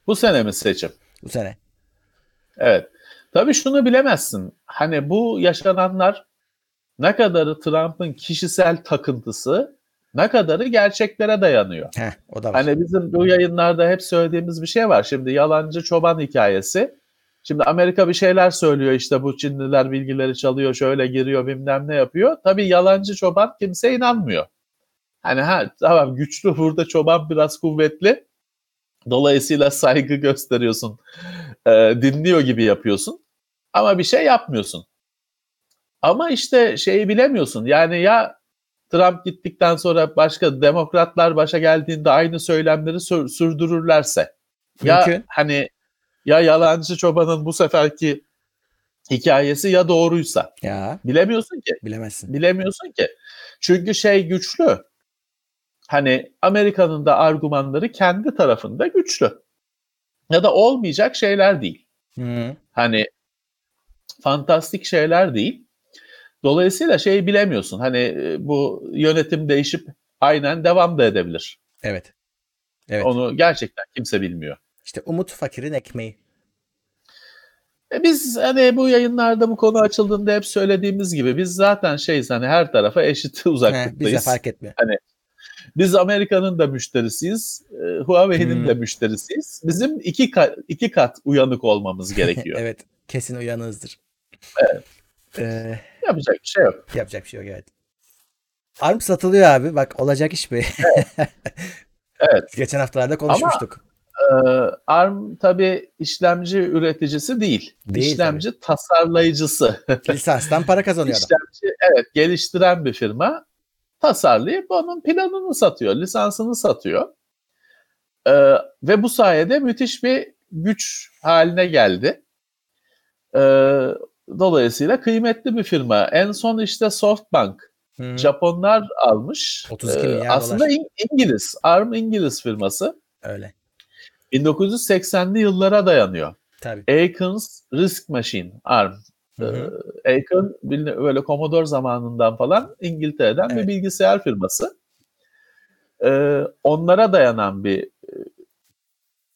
Bu sene mi seçim? bu sene. Evet. Tabii şunu bilemezsin. Hani bu yaşananlar ne kadarı Trump'ın kişisel takıntısı, ne kadarı gerçeklere dayanıyor. Heh, o da var. Hani bizim bu yayınlarda hep söylediğimiz bir şey var. Şimdi yalancı çoban hikayesi. Şimdi Amerika bir şeyler söylüyor işte bu Çinliler bilgileri çalıyor, şöyle giriyor bilmem ne yapıyor. Tabii yalancı çoban kimse inanmıyor. Hani ha tamam güçlü burada çoban biraz kuvvetli. Dolayısıyla saygı gösteriyorsun. e, dinliyor gibi yapıyorsun. Ama bir şey yapmıyorsun. Ama işte şeyi bilemiyorsun. Yani ya Trump gittikten sonra başka demokratlar başa geldiğinde aynı söylemleri sür- sürdürürlerse ya Mümkün. hani ya yalancı çobanın bu seferki hikayesi ya doğruysa Ya bilemiyorsun ki. bilemezsin. Bilemiyorsun ki. Çünkü şey güçlü. Hani Amerika'nın da argümanları kendi tarafında güçlü. Ya da olmayacak şeyler değil. Hı. Hani fantastik şeyler değil. Dolayısıyla şeyi bilemiyorsun. Hani e, bu yönetim değişip aynen devam da edebilir. Evet. Evet. Onu gerçekten kimse bilmiyor. İşte umut fakirin ekmeği. E biz hani bu yayınlarda bu konu açıldığında hep söylediğimiz gibi biz zaten şeyiz hani her tarafa eşit He, uzaklıktayız. bize fark etmiyor. Biz Amerika'nın da müşterisiyiz. e, Huawei'nin Hmm. de müşterisiyiz. Bizim iki kat, iki kat uyanık olmamız gerekiyor. evet. Kesin uyanığızdır. Evet. Ee, Yapacak bir şey yok. yapacak bir şey yok evet. ARM satılıyor abi. Bak olacak iş mi? Evet. Geçen haftalarda konuşmuştuk. Ee, ARM tabii işlemci üreticisi değil. Değil işlemci tasarlayıcısı. Lisanstan para kazanıyor adam. işlemci evet geliştiren bir firma tasarlayıp onun planını satıyor, lisansını satıyor. Ee, ve bu sayede müthiş bir güç haline geldi. Ee, dolayısıyla kıymetli bir firma. En son işte SoftBank Hı. Japonlar almış. 32 Ee, milyar aslında dolar. İng- İngiliz, ARM İngiliz firması. Öyle. 1980'li yıllara dayanıyor. Tabii. Acorns Risk Machine, ARM. Hı hı. Ee, bilin- böyle Commodore zamanından falan İngiltere'den Evet. bir bilgisayar firması. Ee, onlara dayanan bir e,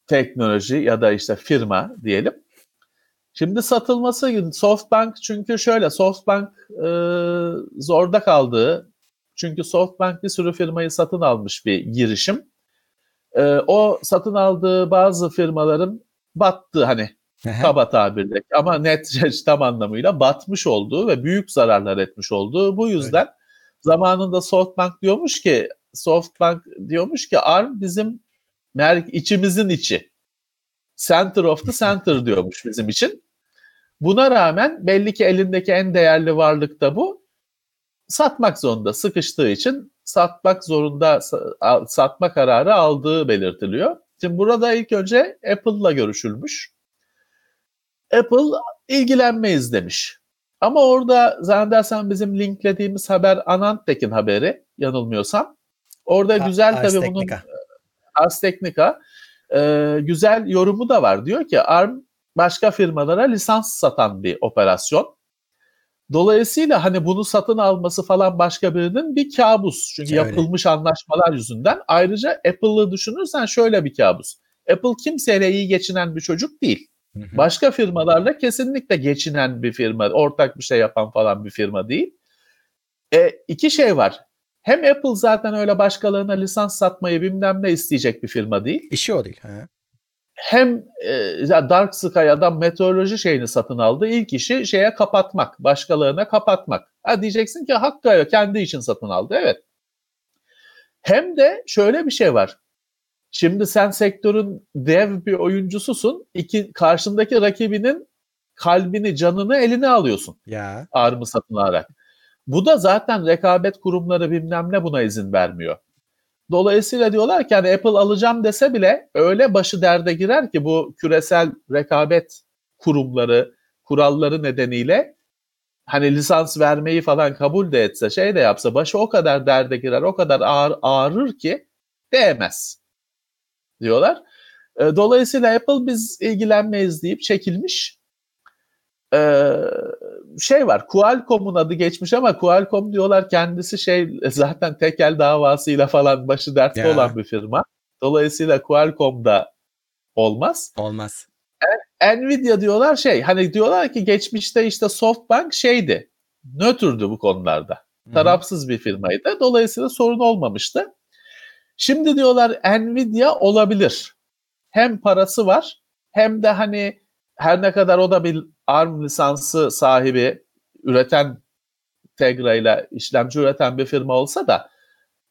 teknoloji ya da işte firma diyelim. Şimdi satılması Softbank çünkü şöyle Softbank e, zorda kaldığı çünkü Softbank bir sürü firmayı satın almış bir girişim. E, o satın aldığı bazı firmaların battı hani kaba tabirle ama net tam anlamıyla batmış olduğu ve büyük zararlar etmiş olduğu bu yüzden zamanında Softbank diyormuş ki Softbank diyormuş ki ARM bizim içimizin içi. Center of the center diyormuş bizim için. Buna rağmen belli ki elindeki en değerli varlık da bu. Satmak zorunda sıkıştığı için satmak zorunda sa- satma kararı aldığı belirtiliyor. Şimdi burada ilk önce Apple'la görüşülmüş. Apple ilgilenmeyiz demiş. Ama orada zannedersem bizim linklediğimiz haber Anantek'in haberi yanılmıyorsam. Orada A- güzel Ars tabii bunun Technica. Ars Technica e, güzel yorumu da var. Diyor ki ARM başka firmalara lisans satan bir operasyon. Dolayısıyla hani bunu satın alması falan başka birinin bir kabus. Çünkü Öyle. yapılmış anlaşmalar yüzünden. Ayrıca Apple'ı düşünürsen şöyle bir kabus. Apple kimseyle iyi geçinen bir çocuk değil. Başka firmalarla kesinlikle geçinen bir firma, ortak bir şey yapan falan bir firma değil. E, iki şey var. Hem Apple zaten öyle başkalarına lisans satmayı bilmem ne isteyecek bir firma değil. İşi o değil. Ha. Hem e, Dark Sky adam meteoroloji şeyini satın aldı. İlk işi şeye kapatmak, başkalarına kapatmak. Ha diyeceksin ki hakkı kendi için satın aldı. Evet. Hem de şöyle bir şey var. Şimdi sen sektörün dev bir oyuncususun. İki, karşındaki rakibinin kalbini, canını eline alıyorsun. Ya. Arm'ı satın alarak. Bu da zaten rekabet kurumları bilmem ne buna izin vermiyor. Dolayısıyla diyorlar ki hani Apple alacağım dese bile öyle başı derde girer ki bu küresel rekabet kurumları, kuralları nedeniyle hani lisans vermeyi falan kabul de etse, şey de yapsa başı o kadar derde girer, o kadar ağır, ağrır ki değmez diyorlar. Dolayısıyla Apple biz ilgilenmeyiz deyip çekilmiş. Ee, şey var Qualcomm'un adı geçmiş ama Qualcomm diyorlar kendisi şey zaten tekel davasıyla falan başı dertte Ya. olan bir firma. Dolayısıyla Qualcomm da olmaz. Olmaz. Nvidia diyorlar şey hani diyorlar ki geçmişte işte SoftBank şeydi nötrdü bu konularda. Hı hı. Tarafsız bir firmaydı. Dolayısıyla sorun olmamıştı. Şimdi diyorlar Nvidia olabilir. Hem parası var hem de hani her ne kadar o da bir ARM lisansı sahibi üreten Tegra ile işlemci üreten bir firma olsa da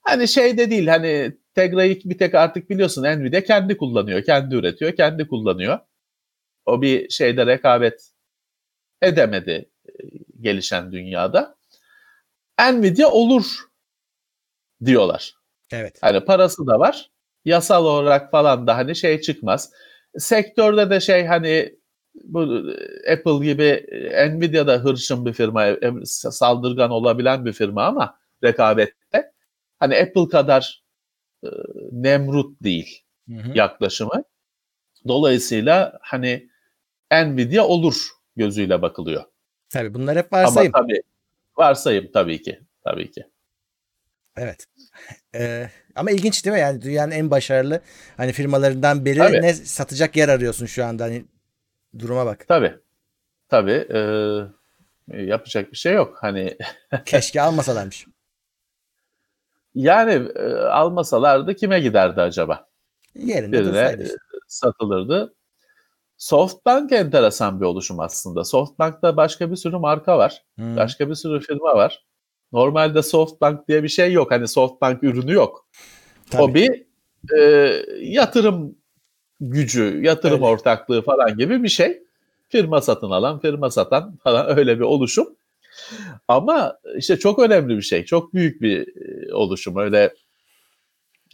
hani şey de değil hani Tegra'yı bir tek artık biliyorsun Nvidia kendi kullanıyor, kendi üretiyor, kendi kullanıyor. O bir şeyde rekabet edemedi e, gelişen dünyada. Nvidia olur diyorlar. Evet. Hani parası da var. Yasal olarak falan da hani şey çıkmaz. Sektörde de şey hani bu e, Apple gibi e, Nvidia da hırçın bir firma, e, saldırgan olabilen bir firma ama rekabette hani Apple kadar e, nemrut değil Hı hı. yaklaşımı. Dolayısıyla hani Nvidia olur gözüyle bakılıyor. Tabii bunlar hep varsayım. Ama tabii varsayım tabii ki. Tabii ki. Evet. Ee, ama ilginç değil mi? Yani dünyanın en başarılı hani firmalarından biri Tabii. ne satacak yer arıyorsun şu anda hani duruma bak. Tabii. Tabii. e, yapacak bir şey yok. Hani Keşke almasalarmış. Yani e, almasalardı kime giderdi acaba? Yerinde Birine e, işte. satılırdı. Softbank enteresan bir oluşum aslında. Softbank'ta başka bir sürü marka var. Hmm. Başka bir sürü firma var. Normalde Softbank diye bir şey yok. Hani Softbank ürünü yok. Tabii. O bir e, yatırım gücü, yatırım Öyle. ortaklığı falan gibi bir şey. Firma satın alan, firma satan falan öyle bir oluşum. Ama işte çok önemli bir şey. Çok büyük bir e, oluşum. Öyle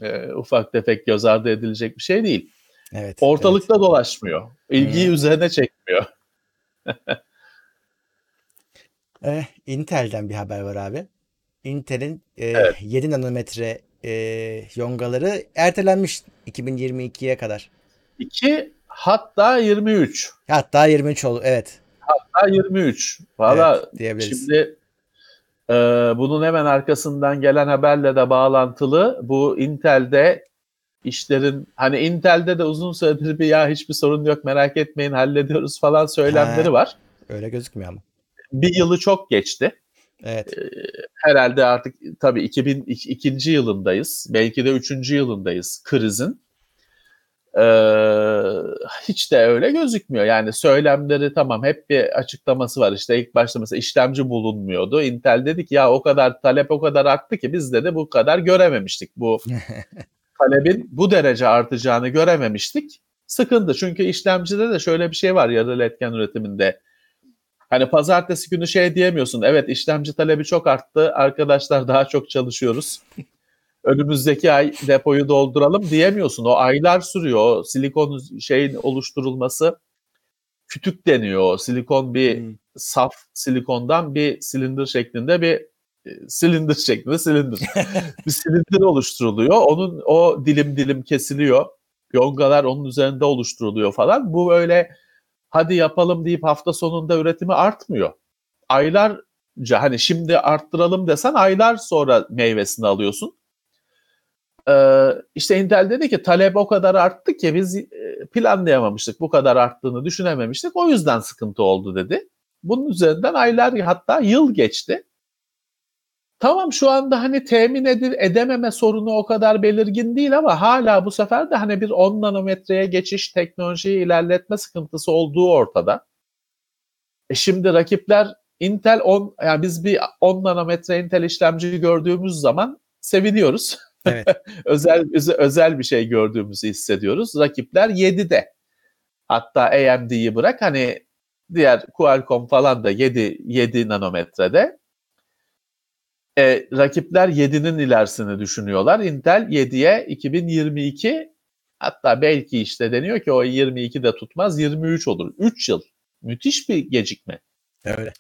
e, ufak tefek göz ardı edilecek bir şey değil. Evet. Ortalıkta dolaşmıyor. İlgiyi Hı. üzerine çekmiyor. evet. Eh, Intel'den bir haber var abi. Intel'in e, Evet. 7 nanometre e, yongaları ertelenmiş 2022'ye kadar. 2 hatta 23. Hatta 23 oldu. Evet. Hatta 23. Valla evet. Şimdi e, bunun hemen arkasından gelen haberle de bağlantılı bu Intel'de işlerin hani Intel'de de uzun süredir bir ya hiçbir sorun yok merak etmeyin hallediyoruz falan söylemleri Ha. var. Öyle gözükmüyor ama. Bir yılı çok geçti. Evet. Herhalde artık tabii 2002. yılındayız. Belki de 3. yılındayız krizin. Ee, hiç de öyle gözükmüyor. Yani söylemleri tamam hep bir açıklaması var. İşte ilk başta mesela işlemci bulunmuyordu. Intel dedik ya o kadar talep o kadar arttı ki biz de de bu kadar görememiştik. Bu talebin bu derece artacağını görememiştik. Sıkıntı çünkü işlemcide de şöyle bir şey var yarı etken üretiminde. Hani pazartesi günü şey diyemiyorsun. Evet işlemci talebi çok arttı. Arkadaşlar daha çok çalışıyoruz. Önümüzdeki ay depoyu dolduralım diyemiyorsun. O aylar sürüyor. O silikon şeyin oluşturulması kütük deniyor. O silikon bir Hmm. saf silikondan bir silindir şeklinde bir e, silindir şeklinde silindir. bir silindir oluşturuluyor. Onun o dilim dilim kesiliyor. Yongalar onun üzerinde oluşturuluyor falan. Bu öyle hadi yapalım deyip hafta sonunda üretimi artmıyor. Aylarca hani şimdi arttıralım desen aylar sonra meyvesini alıyorsun. Ee, işte Intel dedi ki talep o kadar arttı ki biz e, planlayamamıştık. Bu kadar arttığını düşünememiştik. O yüzden sıkıntı oldu dedi. Bunun üzerinden aylar hatta yıl geçti. Tamam şu anda hani temin edil, edememe sorunu o kadar belirgin değil ama hala bu sefer de hani bir 10 nanometreye geçiş teknolojiyi ilerletme sıkıntısı olduğu ortada. E şimdi rakipler Intel 10 yani biz bir 10 nanometre Intel işlemci gördüğümüz zaman seviniyoruz. Evet. özel öze- özel bir şey gördüğümüzü hissediyoruz. Rakipler 7'de. Hatta AMD'yi bırak hani diğer Qualcomm falan da 7 7 nanometrede. E, rakipler 7'nin ilerisini düşünüyorlar. Intel 7'ye 2022 hatta belki işte deniyor ki o 22 de tutmaz 23 olur. 3 yıl. Müthiş bir gecikme. Öyle.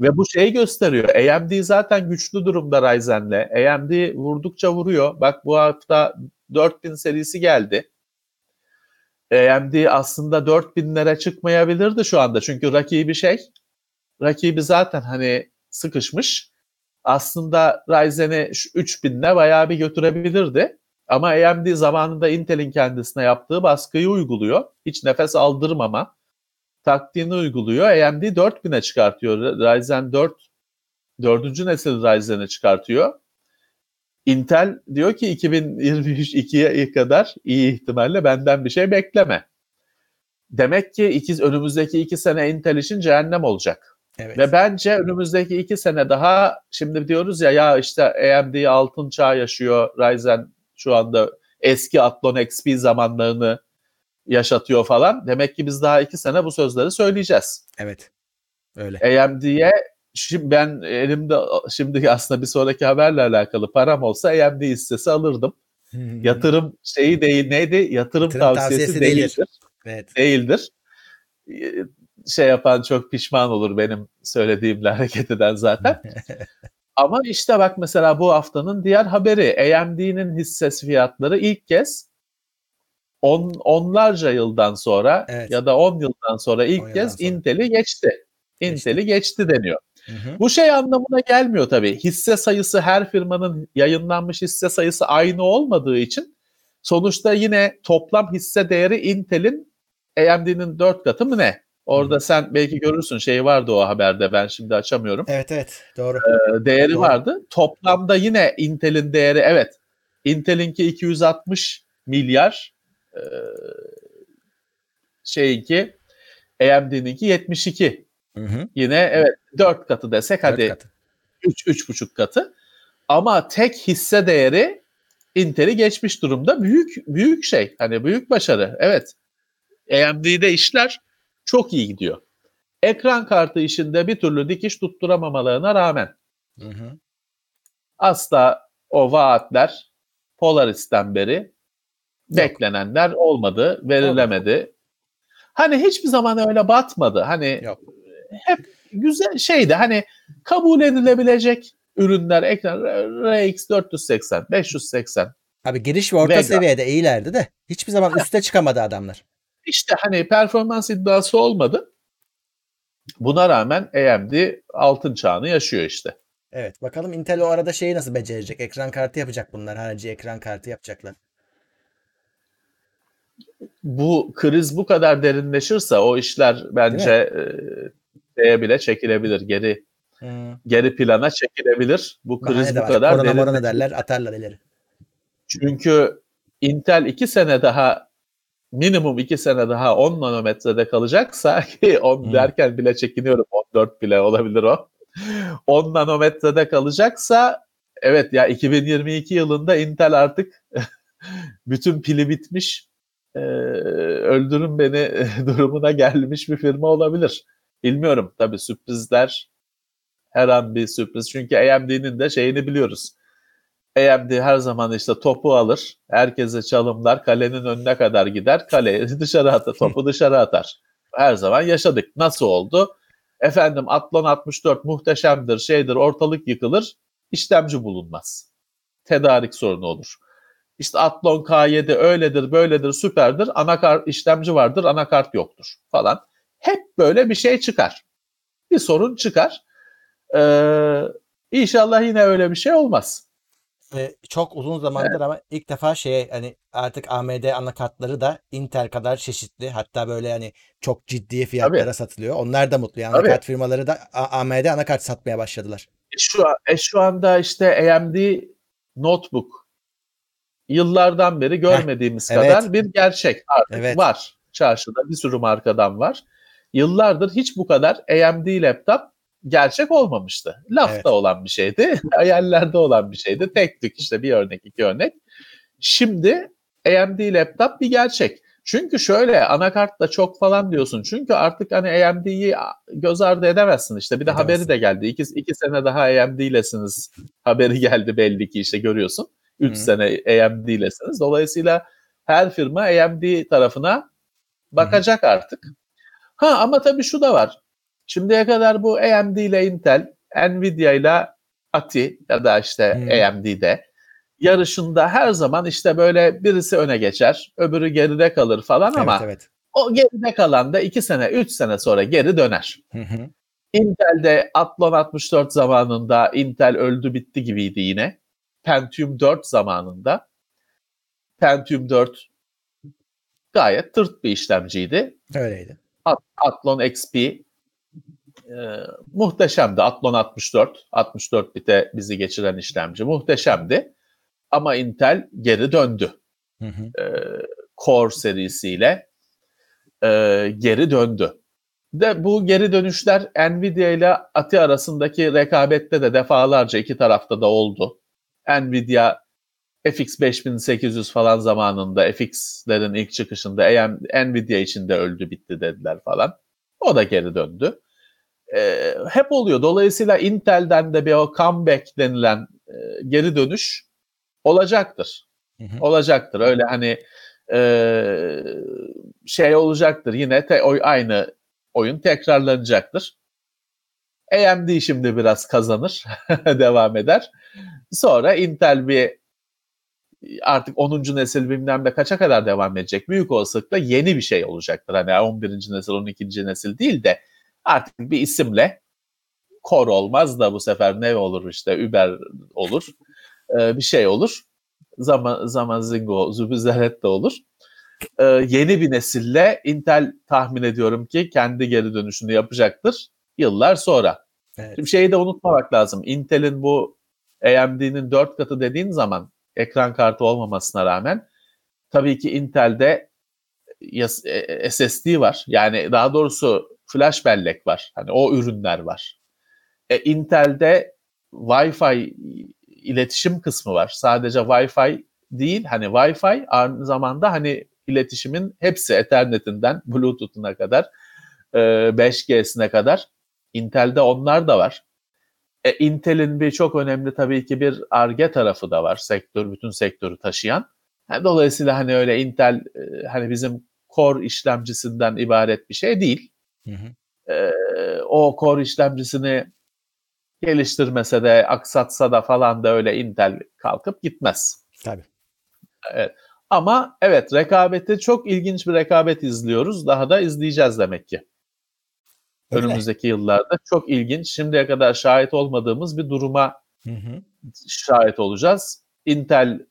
Ve bu şeyi gösteriyor. AMD zaten güçlü durumda Ryzen'le. AMD vurdukça vuruyor. Bak bu hafta 4000 serisi geldi. AMD aslında 4000'lere çıkmayabilirdi şu anda. Çünkü rakibi şey, rakibi zaten hani sıkışmış. Aslında Ryzen'i şu 3000'le bayağı bir götürebilirdi. Ama AMD zamanında Intel'in kendisine yaptığı baskıyı uyguluyor. Hiç nefes aldırmama taktiğini uyguluyor. AMD 4000'e çıkartıyor. Ryzen 4 dördüncü nesil Ryzen'i çıkartıyor. Intel diyor ki 2022'ye kadar iyi ihtimalle benden bir şey bekleme. Demek ki iki, önümüzdeki iki sene Intel için cehennem olacak. Evet. Ve bence önümüzdeki iki sene daha şimdi diyoruz ya ya işte AMD altın çağ yaşıyor. Ryzen şu anda eski Athlon XP zamanlarını yaşatıyor falan. Demek ki biz daha iki sene bu sözleri söyleyeceğiz. Evet. Öyle. AMD'ye şimdi ben elimde şimdi aslında bir sonraki haberle alakalı param olsa AMD hissesi alırdım. Yatırım şeyi değil neydi? Yatırım, Yatırım tavsiyesi, tavsiyesi değildir. değildir. Evet. Değildir. Ee, Şey yapan çok pişman olur benim söylediğimle hareket eden zaten. Ama işte bak mesela bu haftanın diğer haberi AMD'nin hissesi fiyatları ilk kez on, onlarca yıldan sonra Evet. ya da 10 yıldan sonra ilk On kez. Intel'i geçti. Intel'i geçti deniyor. Hı hı. Bu şey anlamına gelmiyor tabii. Hisse sayısı her firmanın yayınlanmış hisse sayısı aynı olmadığı için sonuçta yine toplam hisse değeri Intel'in AMD'nin 4 katı mı ne? Orada sen belki görürsün şey vardı o haberde ben şimdi açamıyorum. Evet evet doğru. Ee, değeri Doğru. vardı. Toplamda yine Intel'in değeri evet. Intel'inki 260 milyar e, şeyinki AMD'ninki 72. Hı hı. Yine evet 4 katı desek Dört hadi katı. 3 3,5 katı. Ama tek hisse değeri Intel'i geçmiş durumda. Büyük büyük şey. Hani büyük başarı. Evet. AMD'de işler çok iyi gidiyor. Ekran kartı işinde bir türlü dikiş tutturamamalarına rağmen Hı hı. asla o vaatler Polaris'ten beri beklenenler olmadı, verilemedi. Hani hiçbir zaman öyle batmadı. Hani Yok. hep güzel şeydi. Hani kabul edilebilecek ürünler ekran RX 480, 580. Abi giriş ve orta Vega. seviyede iyilerdi de hiçbir zaman üste çıkamadı adamlar. İşte hani performans iddiası olmadı. Buna rağmen AMD altın çağını yaşıyor işte. Evet bakalım Intel o arada şeyi nasıl becerecek? Ekran kartı yapacak bunlar. Harici ekran kartı yapacaklar. Bu kriz bu kadar derinleşirse o işler bence e, bile çekilebilir. Geri Hı. geri plana çekilebilir. Bu Bahane kriz bu var. kadar Korona derin. derler atarlar ileri. Çünkü Intel iki sene daha minimum iki sene daha 10 nanometrede kalacaksa ki 10 Hı. derken bile çekiniyorum 14 bile olabilir o. 10 nanometrede kalacaksa evet ya 2022 yılında Intel artık bütün pili bitmiş e, öldürün beni durumuna gelmiş bir firma olabilir. Bilmiyorum tabii sürprizler her an bir sürpriz. Çünkü AMD'nin de şeyini biliyoruz. AMD her zaman işte topu alır, herkese çalımlar, kalenin önüne kadar gider, kaleyi dışarı atar, topu dışarı atar. Her zaman yaşadık. Nasıl oldu? Efendim Athlon 64 muhteşemdir, şeydir, ortalık yıkılır, işlemci bulunmaz. Tedarik sorunu olur. İşte Athlon K7 öyledir, böyledir, süperdir, anakart işlemci vardır, anakart yoktur falan. Hep böyle bir şey çıkar. Bir sorun çıkar. Ee, inşallah yine öyle bir şey olmaz. Ve çok uzun zamandır ama ilk defa şeye hani artık AMD anakartları da Intel kadar çeşitli. Hatta böyle hani çok ciddi fiyatlara Tabii. satılıyor. Onlar da mutlu. Yani Tabii. anakart firmaları da AMD anakart satmaya başladılar. Şu, e, şu anda işte AMD notebook yıllardan beri görmediğimiz evet. kadar bir gerçek artık Evet. var. Çarşıda bir sürü markadan var. Yıllardır hiç bu kadar AMD laptop gerçek olmamıştı. Lafta Evet. olan bir şeydi, hayallerde olan bir şeydi. Tek tük işte bir örnek, iki örnek. Şimdi AMD laptop bir gerçek. Çünkü şöyle anakartla çok falan diyorsun. Çünkü artık hani AMD'yi göz ardı edemezsin işte. Bir de Edemezsin. haberi de geldi. İki, iki sene daha AMD'lesiniz. Haberi geldi belli ki işte görüyorsun. Üç Hı. sene AMD'lesiniz. Dolayısıyla her firma AMD tarafına bakacak artık. Ha ama tabii şu da var. Şimdiye kadar bu AMD ile Intel, Nvidia ile ATI ya da işte Hı. AMD'de yarışında her zaman işte böyle birisi öne geçer, öbürü geride kalır falan ama Evet evet. o geride kalan da 2 sene, 3 sene sonra geri döner. Hı hı. Intel'de Athlon 64 zamanında Intel öldü bitti gibiydi yine. Pentium 4 zamanında Pentium 4 gayet tırt bir işlemciydi. Öyleydi. At- Athlon XP e, muhteşemdi. Athlon 64, 64 bite bizi geçiren işlemci muhteşemdi. Ama Intel geri döndü. Hı hı. E, Core serisiyle e, geri döndü. De bu geri dönüşler Nvidia ile ATI arasındaki rekabette de defalarca iki tarafta da oldu. Nvidia FX 5800 falan zamanında FX'lerin ilk çıkışında AM, Nvidia içinde öldü bitti dediler falan. O da geri döndü. Ee, hep oluyor. Dolayısıyla Intel'den de bir o comeback denilen e, geri dönüş olacaktır. Hı hı. Olacaktır. Öyle hani e, şey olacaktır. Yine te, oy, aynı oyun tekrarlanacaktır. AMD şimdi biraz kazanır, devam eder. Sonra Intel bir artık 10. nesil bilmem de kaça kadar devam edecek. Büyük olasılıkla yeni bir şey olacaktır. Hani 11. nesil, 12. nesil değil de artık bir isimle Core olmaz da bu sefer ne olur işte Uber olur. Ee, bir şey olur. Zaman zaman Zingo, Zubizeret de olur. e, yeni bir nesille Intel tahmin ediyorum ki kendi geri dönüşünü yapacaktır yıllar sonra. Evet. Şimdi şeyi de unutmamak lazım. Intel'in bu AMD'nin 4 katı dediğin zaman ekran kartı olmamasına rağmen tabii ki Intel'de yas- e, SSD var. Yani daha doğrusu flash bellek var. Hani o ürünler var. E, Intel'de Wi-Fi iletişim kısmı var. Sadece Wi-Fi değil hani Wi-Fi aynı zamanda hani iletişimin hepsi Ethernet'inden Bluetooth'una kadar e, 5G'sine kadar Intel'de onlar da var. E, Intel'in bir çok önemli tabii ki bir ARGE tarafı da var. Sektör, bütün sektörü taşıyan. Yani dolayısıyla hani öyle Intel e, hani bizim core işlemcisinden ibaret bir şey değil. Hı hı. E, o core işlemcisini geliştirmese de aksatsa da falan da öyle Intel kalkıp gitmez. Tabii. Ama evet rekabeti çok ilginç bir rekabet izliyoruz. Daha da izleyeceğiz demek ki. Öyle. Önümüzdeki yıllarda çok ilginç. Şimdiye kadar şahit olmadığımız bir duruma Hı hı. şahit olacağız. Intel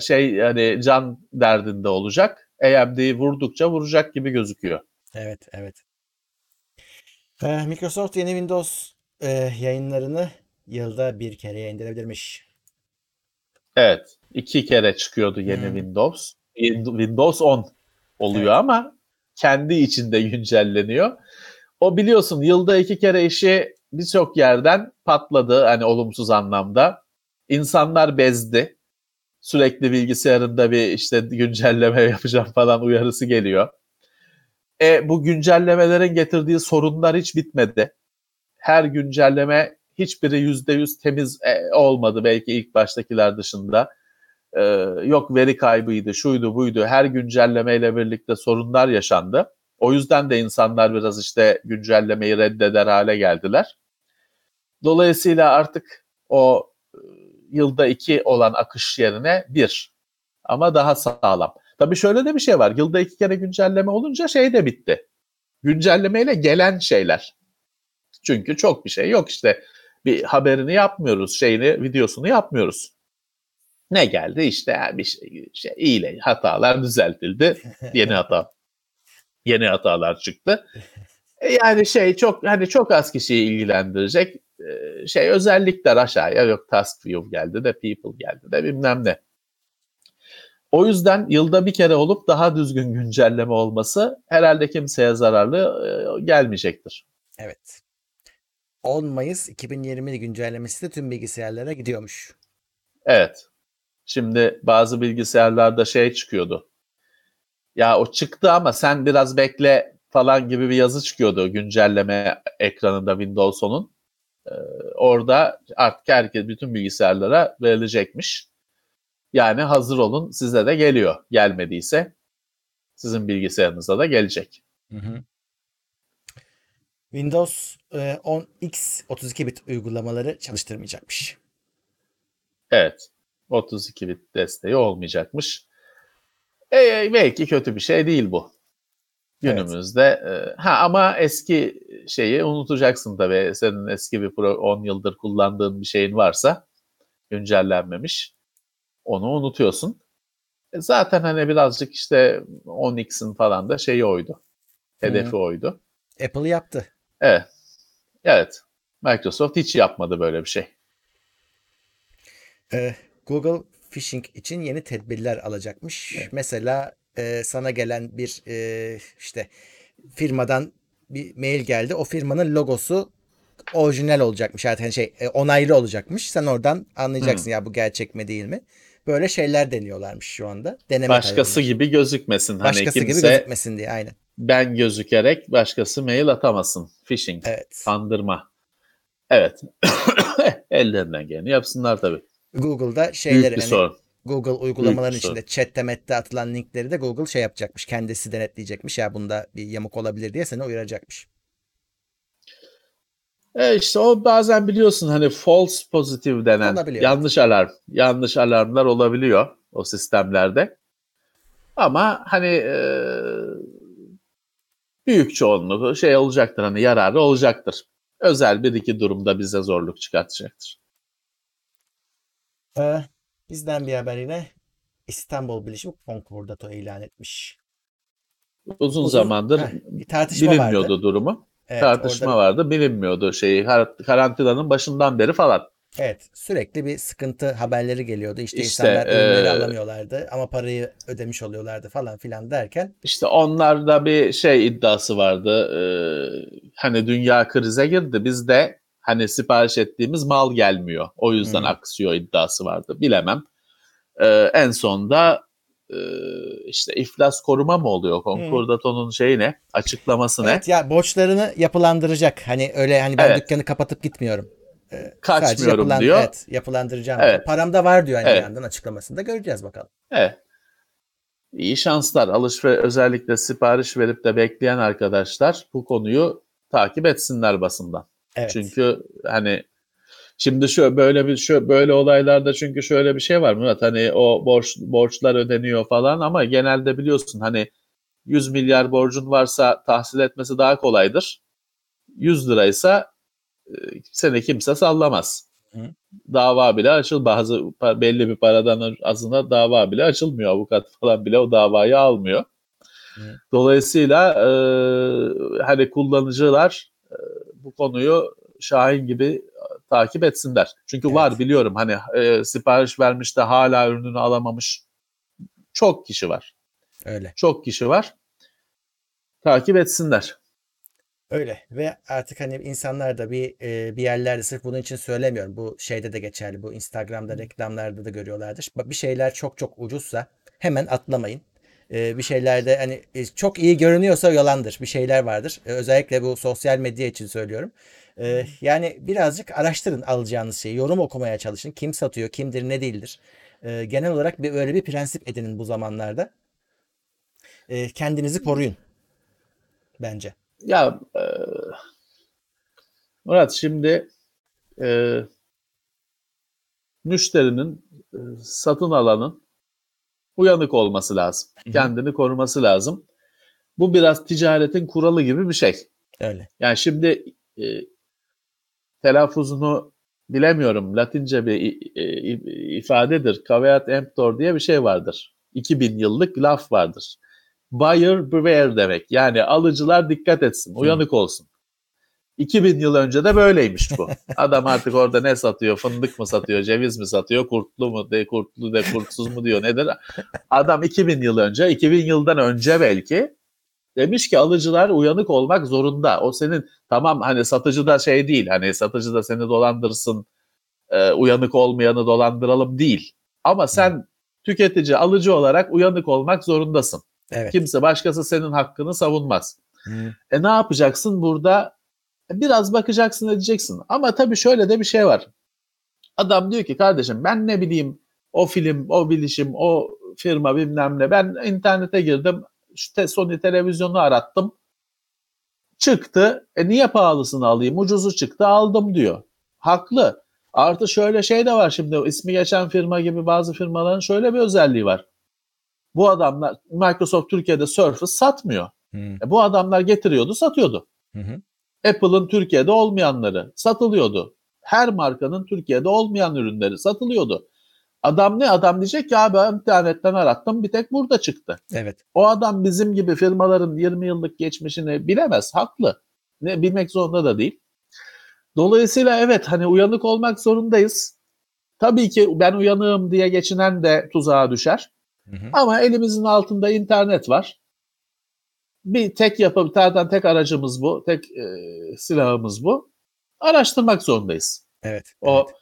şey yani can derdinde olacak. AMD'yi vurdukça vuracak gibi gözüküyor. Evet, evet. Ee, Microsoft yeni Windows e, yayınlarını yılda bir kere indirebilirmiş. Evet. iki kere çıkıyordu yeni Hmm. Windows. Win- Windows 10 oluyor Evet. ama kendi içinde güncelleniyor. O biliyorsun yılda iki kere işi birçok yerden patladı hani olumsuz anlamda. İnsanlar bezdi. Sürekli bilgisayarında bir işte güncelleme yapacağım falan uyarısı geliyor. E, bu güncellemelerin getirdiği sorunlar hiç bitmedi. Her güncelleme hiçbiri yüzde yüz temiz e, olmadı belki ilk baştakiler dışında. E, yok veri kaybıydı, şuydu buydu. Her güncellemeyle birlikte sorunlar yaşandı. O yüzden de insanlar biraz işte güncellemeyi reddeder hale geldiler. Dolayısıyla artık o e, yılda iki olan akış yerine bir ama daha sağlam. Tabii şöyle de bir şey var. Yılda iki kere güncelleme olunca şey de bitti. Güncellemeyle gelen şeyler. Çünkü çok bir şey yok işte. Bir haberini yapmıyoruz, şeyini, videosunu yapmıyoruz. Ne geldi işte bir şey, şey iyiyle hatalar düzeltildi. Yeni hata yeni hatalar çıktı. E Yani şey çok hani çok az kişiyi ilgilendirecek e, şey özellikler aşağıya yok task view geldi de people geldi de bilmem ne. O yüzden yılda bir kere olup daha düzgün güncelleme olması herhalde kimseye zararlı e, gelmeyecektir. Evet. 10 Mayıs 2020 güncellemesi de tüm bilgisayarlara gidiyormuş. Evet. Şimdi bazı bilgisayarlarda şey çıkıyordu. Ya o çıktı ama sen biraz bekle falan gibi bir yazı çıkıyordu güncelleme ekranında Windows 10'un. Ee, orada artık herkes bütün bilgisayarlara verilecekmiş. Yani hazır olun size de geliyor. Gelmediyse sizin bilgisayarınıza da gelecek. Hı hı. Windows e, 10X 32 bit uygulamaları çalıştırmayacakmış. Evet. 32 bit desteği olmayacakmış. E, belki kötü bir şey değil bu. Günümüzde. E, ha ama eski şeyi unutacaksın tabii. Senin eski bir pro 10 yıldır kullandığın bir şeyin varsa güncellenmemiş. Onu unutuyorsun. E, zaten hani birazcık işte 10x'in falan da şeyi oydu. Hedefi oydu. Apple yaptı. Evet. Evet. Microsoft hiç yapmadı böyle bir şey. Ee, Google phishing için yeni tedbirler alacakmış. Mesela e, sana gelen bir e, işte firmadan bir mail geldi. O firmanın logosu orijinal olacakmış. Yani şey e, onaylı olacakmış. Sen oradan anlayacaksın ya bu gerçek mi değil mi? Böyle şeyler deniyorlarmış şu anda. Deneme Başkası tarafında. gibi gözükmesin. Başkası hani gibi kimse gözükmesin diye aynen. ben gözükerek başkası mail atamasın. Phishing, Evet. kandırma. Evet. Ellerinden geleni yapsınlar tabii. Google'da şeyleri hani. Google uygulamaların Büyük içinde chatte mette atılan linkleri de Google şey yapacakmış. Kendisi denetleyecekmiş. Ya bunda bir yamuk olabilir diye seni uyaracakmış. E işte o bazen biliyorsun hani false positive denen Olabiliyor. yanlış alarm, yanlış alarmlar olabiliyor o sistemlerde. Ama hani e, büyük çoğunluğu şey olacaktır hani yararı olacaktır. Özel bir iki durumda bize zorluk çıkartacaktır. Ee, bizden bir haber yine. İstanbul Bilişim Konkordato ilan etmiş. Uzun, Uzun- zamandır Heh, tartışma bilinmiyordu vardı. durumu. Evet, Tartışma orada- vardı, bilinmiyordu şeyi kar- karantinanın başından beri falan. Evet, sürekli bir sıkıntı haberleri geliyordu. İşte, İşte, insanlar ürünleri eee, alamıyorlardı ama parayı ödemiş oluyorlardı falan filan derken İşte onlarda bir şey iddiası vardı. Ee, hani dünya krize girdi. Biz de hani sipariş ettiğimiz mal gelmiyor. O yüzden Hmm. aksıyor iddiası vardı. Bilemem. Ee, en sonda e, işte iflas koruma mı oluyor? Konkordato'nun şeyi ne? Açıklaması ne? evet ya borçlarını yapılandıracak. Hani öyle hani ben Evet. dükkanı kapatıp gitmiyorum. Ee, Kaçmıyorum yapılan- diyor. Evet, yapılandıracağım. Evet. diyor. Param da var diyor hani bir Evet. yandan açıklamasında. Göreceğiz bakalım. Evet. İyi şanslar. Alışveriş özellikle sipariş verip de bekleyen arkadaşlar bu konuyu takip etsinler basından. Evet. Çünkü hani şimdi şu böyle bir şu böyle olaylarda çünkü şöyle bir şey var Murat hani o borç borçlar ödeniyor falan ama genelde biliyorsun hani 100 milyar borcun varsa tahsil etmesi daha kolaydır. 100 liraysa e, seni kimse sallamaz. Hı. Dava bile açıl bazı belli bir paradan azına dava bile açılmıyor. Avukat falan bile o davayı almıyor. Hı. Dolayısıyla e, hani kullanıcılar bu konuyu Şahin gibi takip etsinler. Çünkü Evet. var biliyorum hani e, sipariş vermiş de hala ürününü alamamış çok kişi var. Öyle. Çok kişi var. Takip etsinler. Öyle ve artık hani insanlar da bir e, bir yerlerde sırf bunun için söylemiyorum. Bu şeyde de geçerli. Bu Instagram'da reklamlarda da görüyorlardır. Bir şeyler çok çok ucuzsa hemen atlamayın. E, bir şeylerde hani e, çok iyi görünüyorsa yalandır. Bir şeyler vardır. E, özellikle bu sosyal medya için söylüyorum. E, yani birazcık araştırın alacağınız şeyi. Yorum okumaya çalışın. Kim satıyor, kimdir, ne değildir. E, genel olarak bir böyle bir prensip edinin bu zamanlarda. E, kendinizi koruyun. Bence. Ya e, Murat şimdi e, müşterinin e, satın alanın uyanık olması lazım. Hı hı. Kendini koruması lazım. Bu biraz ticaretin kuralı gibi bir şey. Öyle. Yani şimdi e, telaffuzunu bilemiyorum. Latince bir i- ifadedir. Caveat emptor diye bir şey vardır. 2000 yıllık laf vardır. Buyer beware demek. Yani alıcılar dikkat etsin, uyanık olsun. 2000 yıl önce de böyleymiş bu. Adam artık orada ne satıyor? Fındık mı satıyor? Ceviz mi satıyor? Kurtlu mu? De kurtlu de kurtsuz mu diyor nedir? Adam 2000 yıl önce, 2000 yıldan önce belki demiş ki alıcılar uyanık olmak zorunda. O senin tamam hani satıcı da şey değil. Hani satıcı da seni dolandırsın. e, uyanık olmayanı dolandıralım değil. Ama sen tüketici, alıcı olarak uyanık olmak zorundasın. Evet. Kimse başkası senin hakkını savunmaz. Hı. E ne yapacaksın burada? Biraz bakacaksın edeceksin. Ama tabii şöyle de bir şey var. Adam diyor ki kardeşim ben ne bileyim o film, o bilişim, o firma bilmem ne. Ben internete girdim. İşte Sony televizyonu arattım. Çıktı. E niye pahalısını alayım? Ucuzu çıktı aldım diyor. Haklı. Artı şöyle şey de var şimdi ismi geçen firma gibi bazı firmaların şöyle bir özelliği var. Bu adamlar Microsoft Türkiye'de Surface satmıyor. Hı. E bu adamlar getiriyordu, satıyordu. Hı hı. Apple'ın Türkiye'de olmayanları satılıyordu. Her markanın Türkiye'de olmayan ürünleri satılıyordu. Adam ne? Adam diyecek ki abi internetten arattım bir tek burada çıktı. Evet. O adam bizim gibi firmaların 20 yıllık geçmişini bilemez. Haklı. Ne bilmek zorunda da değil. Dolayısıyla evet hani uyanık olmak zorundayız. Tabii ki ben uyanığım diye geçinen de tuzağa düşer. Hı hı. Ama elimizin altında internet var. Bir tek yapı, zaten tek aracımız bu, tek e, silahımız bu. Araştırmak zorundayız. Evet. O evet.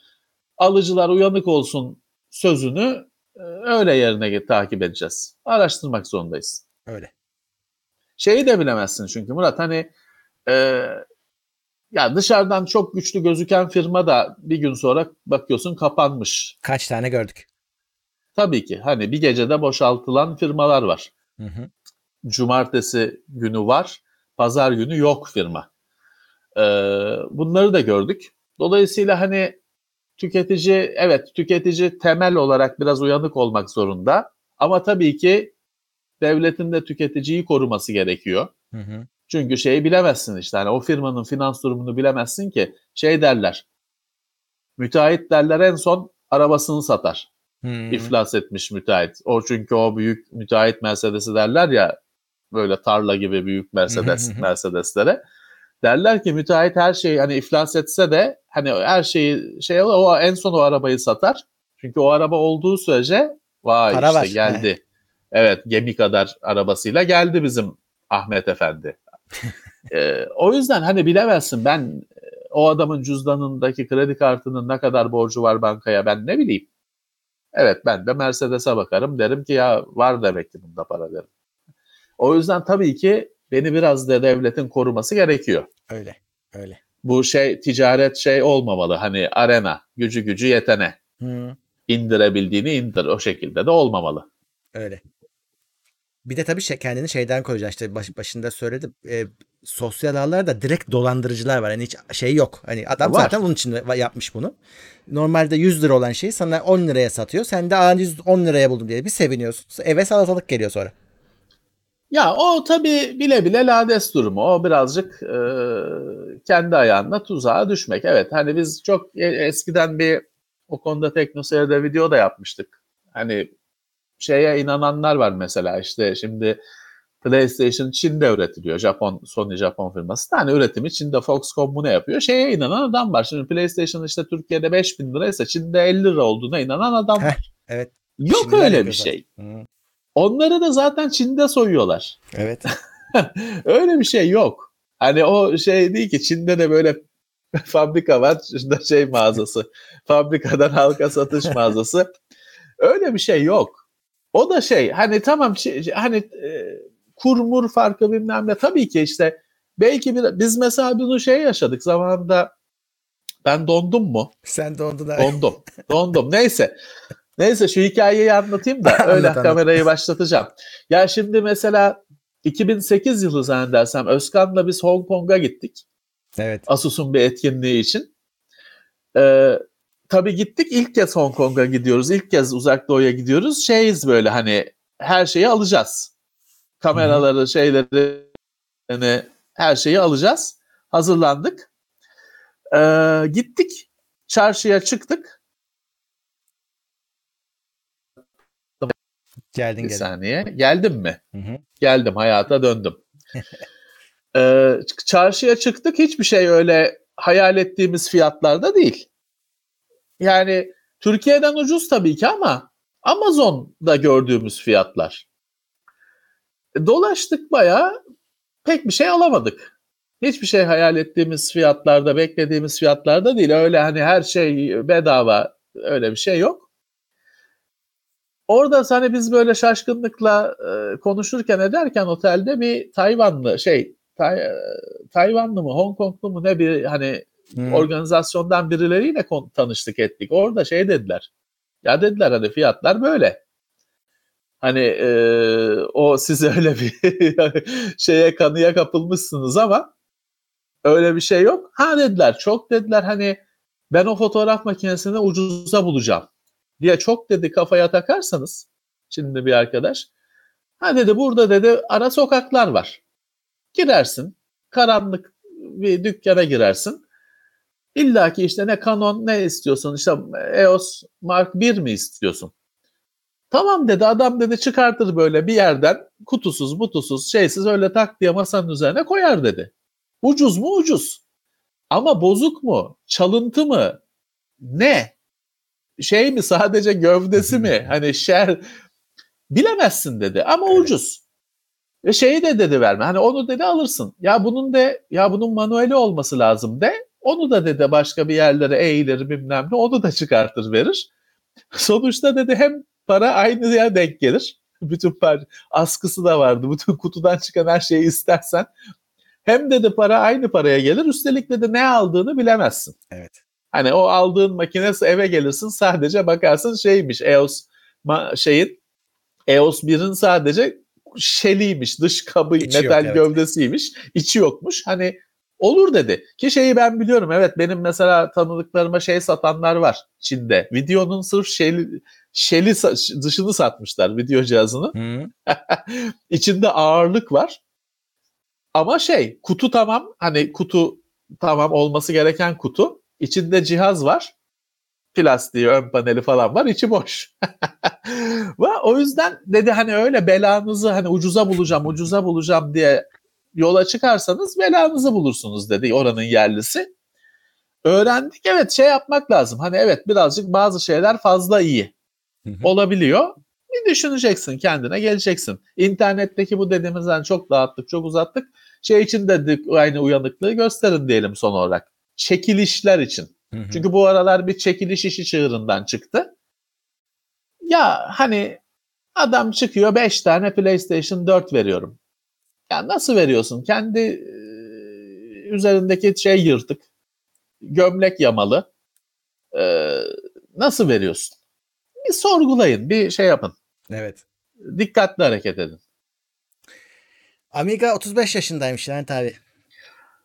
alıcılar uyanık olsun sözünü e, öyle yerine takip edeceğiz. Araştırmak zorundayız. Öyle. Şeyi de bilemezsin çünkü Murat hani e, ya dışarıdan çok güçlü gözüken firma da bir gün sonra bakıyorsun kapanmış. Kaç tane gördük. Tabii ki hani bir gecede boşaltılan firmalar var. Hı hı. Cumartesi günü var, pazar günü yok firma. Ee, bunları da gördük. Dolayısıyla hani tüketici, evet tüketici temel olarak biraz uyanık olmak zorunda. Ama tabii ki devletin de tüketiciyi koruması gerekiyor. Hı hı. Çünkü şeyi bilemezsin işte hani o firmanın finans durumunu bilemezsin ki şey derler. Müteahhit derler en son arabasını satar. Hmm. iflas etmiş müteahhit. O çünkü o büyük müteahhit Mercedes'i derler ya böyle tarla gibi büyük Mercedes Mercedeslere. Derler ki müteahhit her şeyi hani iflas etse de hani her şeyi şey o en son o arabayı satar. Çünkü o araba olduğu sürece vay Para işte var. geldi. Evet gemi kadar arabasıyla geldi bizim Ahmet Efendi. Ee, o yüzden hani bilemezsin ben e, o adamın cüzdanındaki kredi kartının ne kadar borcu var bankaya ben ne bileyim. Evet ben de Mercedes'e bakarım derim ki ya var demek ki bunda para derim. O yüzden tabii ki beni biraz da devletin koruması gerekiyor. Öyle. Öyle. Bu şey ticaret şey olmamalı hani arena gücü gücü yetene Hı. indirebildiğini indir o şekilde de olmamalı. Öyle. Bir de tabii şey, kendini şeyden koyacaksın. İşte baş- başında söyledim. E, sosyal ağlarda direkt dolandırıcılar var. Yani hiç şey yok. Hani adam Var. zaten bunun için yapmış bunu. Normalde 100 lira olan şeyi sana 10 liraya satıyor. Sen de Aa, 110 liraya buldum diye bir seviniyorsun. Eve salatalık geliyor sonra. Ya o tabii bile bile lades durumu. O birazcık e, kendi ayağına tuzağa düşmek. Evet hani biz çok e- eskiden bir o konuda teknoseyirde video da yapmıştık. Hani şeye inananlar var mesela işte şimdi PlayStation Çin'de üretiliyor. Japon Sony Japon firması. Hani üretimi Çin'de Foxconn bunu yapıyor. Şeye inanan adam var. Şimdi PlayStation işte Türkiye'de 5000 liraysa Çin'de 50 lira olduğuna inanan adam var. Heh, evet. Yok Çinliler öyle bir şey. Hı. Onları da zaten Çin'de soyuyorlar. Evet. Öyle bir şey yok. Hani o şey değil ki Çin'de de böyle fabrika var. Şurada şey mağazası. Fabrikadan halka satış mağazası. Öyle bir şey yok. O da şey hani tamam hani e, kurmur farkı bilmem ne tabii ki işte belki bir, biz mesela bunu şey yaşadık zamanında ben dondum mu? Sen dondun abi. Dondum. Dondum. Neyse. Neyse şu hikayeyi anlatayım da Anlat, öyle anlat. kamerayı başlatacağım. Ya şimdi mesela 2008 yılı zannedersem Özkan'la biz Hong Kong'a gittik. Evet. Asus'un bir etkinliği için. Ee, tabii gittik ilk kez Hong Kong'a gidiyoruz. İlk kez uzak doğuya gidiyoruz. Şeyiz böyle hani her şeyi alacağız. Kameraları, şeyleri hani her şeyi alacağız. Hazırlandık. Ee, gittik. Çarşıya çıktık. Geldin Bir geldin. saniye. Geldim mi? Hı hı. Geldim. Hayata döndüm. Ee, çarşıya çıktık. Hiçbir şey öyle hayal ettiğimiz fiyatlarda değil. Yani Türkiye'den ucuz tabii ki ama Amazon'da gördüğümüz fiyatlar. E, Dolaştık bayağı pek bir şey alamadık. Hiçbir şey hayal ettiğimiz fiyatlarda, beklediğimiz fiyatlarda değil. Öyle hani her şey bedava öyle bir şey yok. Orada hani biz böyle şaşkınlıkla e, konuşurken ederken otelde bir Tayvanlı şey Tay- e, Tayvanlı mı Hong Konglu mu ne bir hani Hı. organizasyondan birileriyle kon- tanıştık ettik. Orada şey dediler. Ya dediler hani fiyatlar böyle. Hani e, o siz öyle bir şeye kanıya kapılmışsınız ama öyle bir şey yok. Ha dediler çok dediler hani ben o fotoğraf makinesini ucuza bulacağım diye çok dedi kafaya takarsanız şimdi bir arkadaş ha dedi burada dedi ara sokaklar var. Girersin karanlık bir dükkana girersin. İlla ki işte ne Canon ne istiyorsun işte EOS Mark 1 mi istiyorsun? Tamam dedi adam dedi çıkartır böyle bir yerden kutusuz butusuz şeysiz öyle tak diye masanın üzerine koyar dedi. Ucuz mu ucuz. Ama bozuk mu? Çalıntı mı? Ne? Şey mi sadece gövdesi mi? Hani şer bilemezsin dedi ama Evet. ucuz. Ve şeyi de dedi verme. Hani onu dedi alırsın. Ya bunun de ya bunun manueli olması lazım de. Onu da dedi başka bir yerlere eğilir bilmem ne onu da çıkartır verir. Sonuçta dedi hem para aynıya denk gelir. Bütün par askısı da vardı. Bütün kutudan çıkan her şeyi istersen. Hem dedi para aynı paraya gelir. Üstelik dedi ne aldığını bilemezsin. Evet. Hani o aldığın makinesi eve gelirsin sadece bakarsın şeymiş EOS şeyin EOS 1'in sadece şeliymiş dış kabı İçi yok, metal evet. gövdesiymiş içi yokmuş hani olur dedi ki şeyi ben biliyorum evet benim mesela tanıdıklarıma şey satanlar var Çin'de videonun sırf şeli, şeli dışını satmışlar video cihazını Hı. içinde ağırlık var. Ama şey kutu tamam hani kutu tamam olması gereken kutu. İçinde cihaz var. plastiği, ön paneli falan var. içi boş. Ve o yüzden dedi hani öyle belanızı hani ucuza bulacağım, ucuza bulacağım diye yola çıkarsanız belanızı bulursunuz dedi oranın yerlisi. Öğrendik evet şey yapmak lazım. Hani evet birazcık bazı şeyler fazla iyi olabiliyor. Bir düşüneceksin kendine geleceksin. İnternetteki bu dediğimizden çok dağıttık çok uzattık. Şey için de aynı uyanıklığı gösterin diyelim son olarak. Çekilişler için. Çünkü bu aralar bir çekiliş işi çığırından çıktı. Ya hani adam çıkıyor 5 tane PlayStation 4 veriyorum. Ya nasıl veriyorsun? Kendi üzerindeki şey yırtık. Gömlek yamalı. E, nasıl veriyorsun? Bir sorgulayın, bir şey yapın. Evet. Dikkatli hareket edin. Amiga 35 yaşındaymış yani tabi.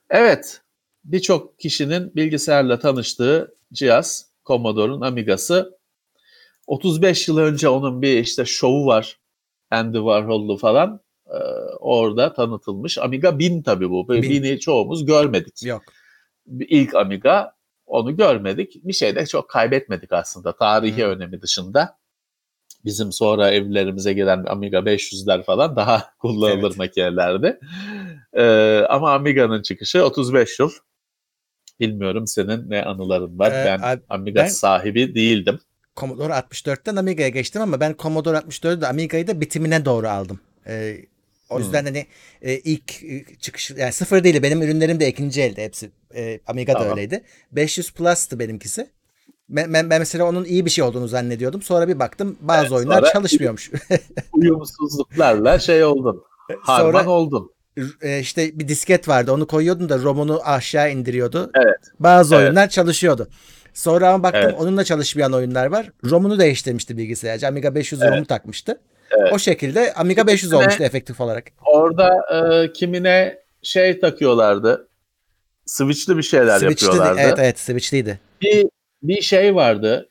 Evet. Birçok kişinin bilgisayarla tanıştığı cihaz Commodore'un Amiga'sı. 35 yıl önce onun bir işte şovu var. Andy Warhol'lu falan. Ee, orada tanıtılmış. Amiga 1000 tabii bu. 1000'i çoğumuz görmedik. Yok. İlk Amiga onu görmedik. Bir şey de çok kaybetmedik aslında tarihi hmm. önemi dışında. Bizim sonra evlerimize gelen Amiga 500'ler falan daha kullanılır evet. makinelerdi. Ee, ama Amiga'nın çıkışı 35 yıl. Bilmiyorum senin ne anıların var. Ee, ben Amiga ben, sahibi değildim. Commodore 64'ten Amiga'ya geçtim ama ben Commodore 64'de Amiga'yı da bitimine doğru aldım. Ee, o yüzden hmm. hani e, ilk e, çıkış yani sıfır değil benim ürünlerim de ikinci elde hepsi. E, Amiga tamam. da öyleydi. 500 Plus'tı benimkisi. Ben, ben, ben mesela onun iyi bir şey olduğunu zannediyordum. Sonra bir baktım bazı evet, oyunlar çalışmıyormuş. uyumsuzluklarla şey oldun. Harman sonra, oldun. E, işte bir disket vardı. Onu koyuyordun da ROM'unu aşağı indiriyordu. Evet. Bazı evet. oyunlar çalışıyordu. Sonra ama baktım evet. onunla çalışmayan oyunlar var. ROM'unu değiştirmişti bilgisayarcı. Amiga 500 evet. ROM'u takmıştı. Evet. O şekilde Amiga 500 kimine, olmuştu efektif olarak. Orada e, kimine şey takıyorlardı. Switch'li bir şeyler Switch'li, yapıyorlardı. Evet evet Switch'liydi. Bir, bir şey vardı.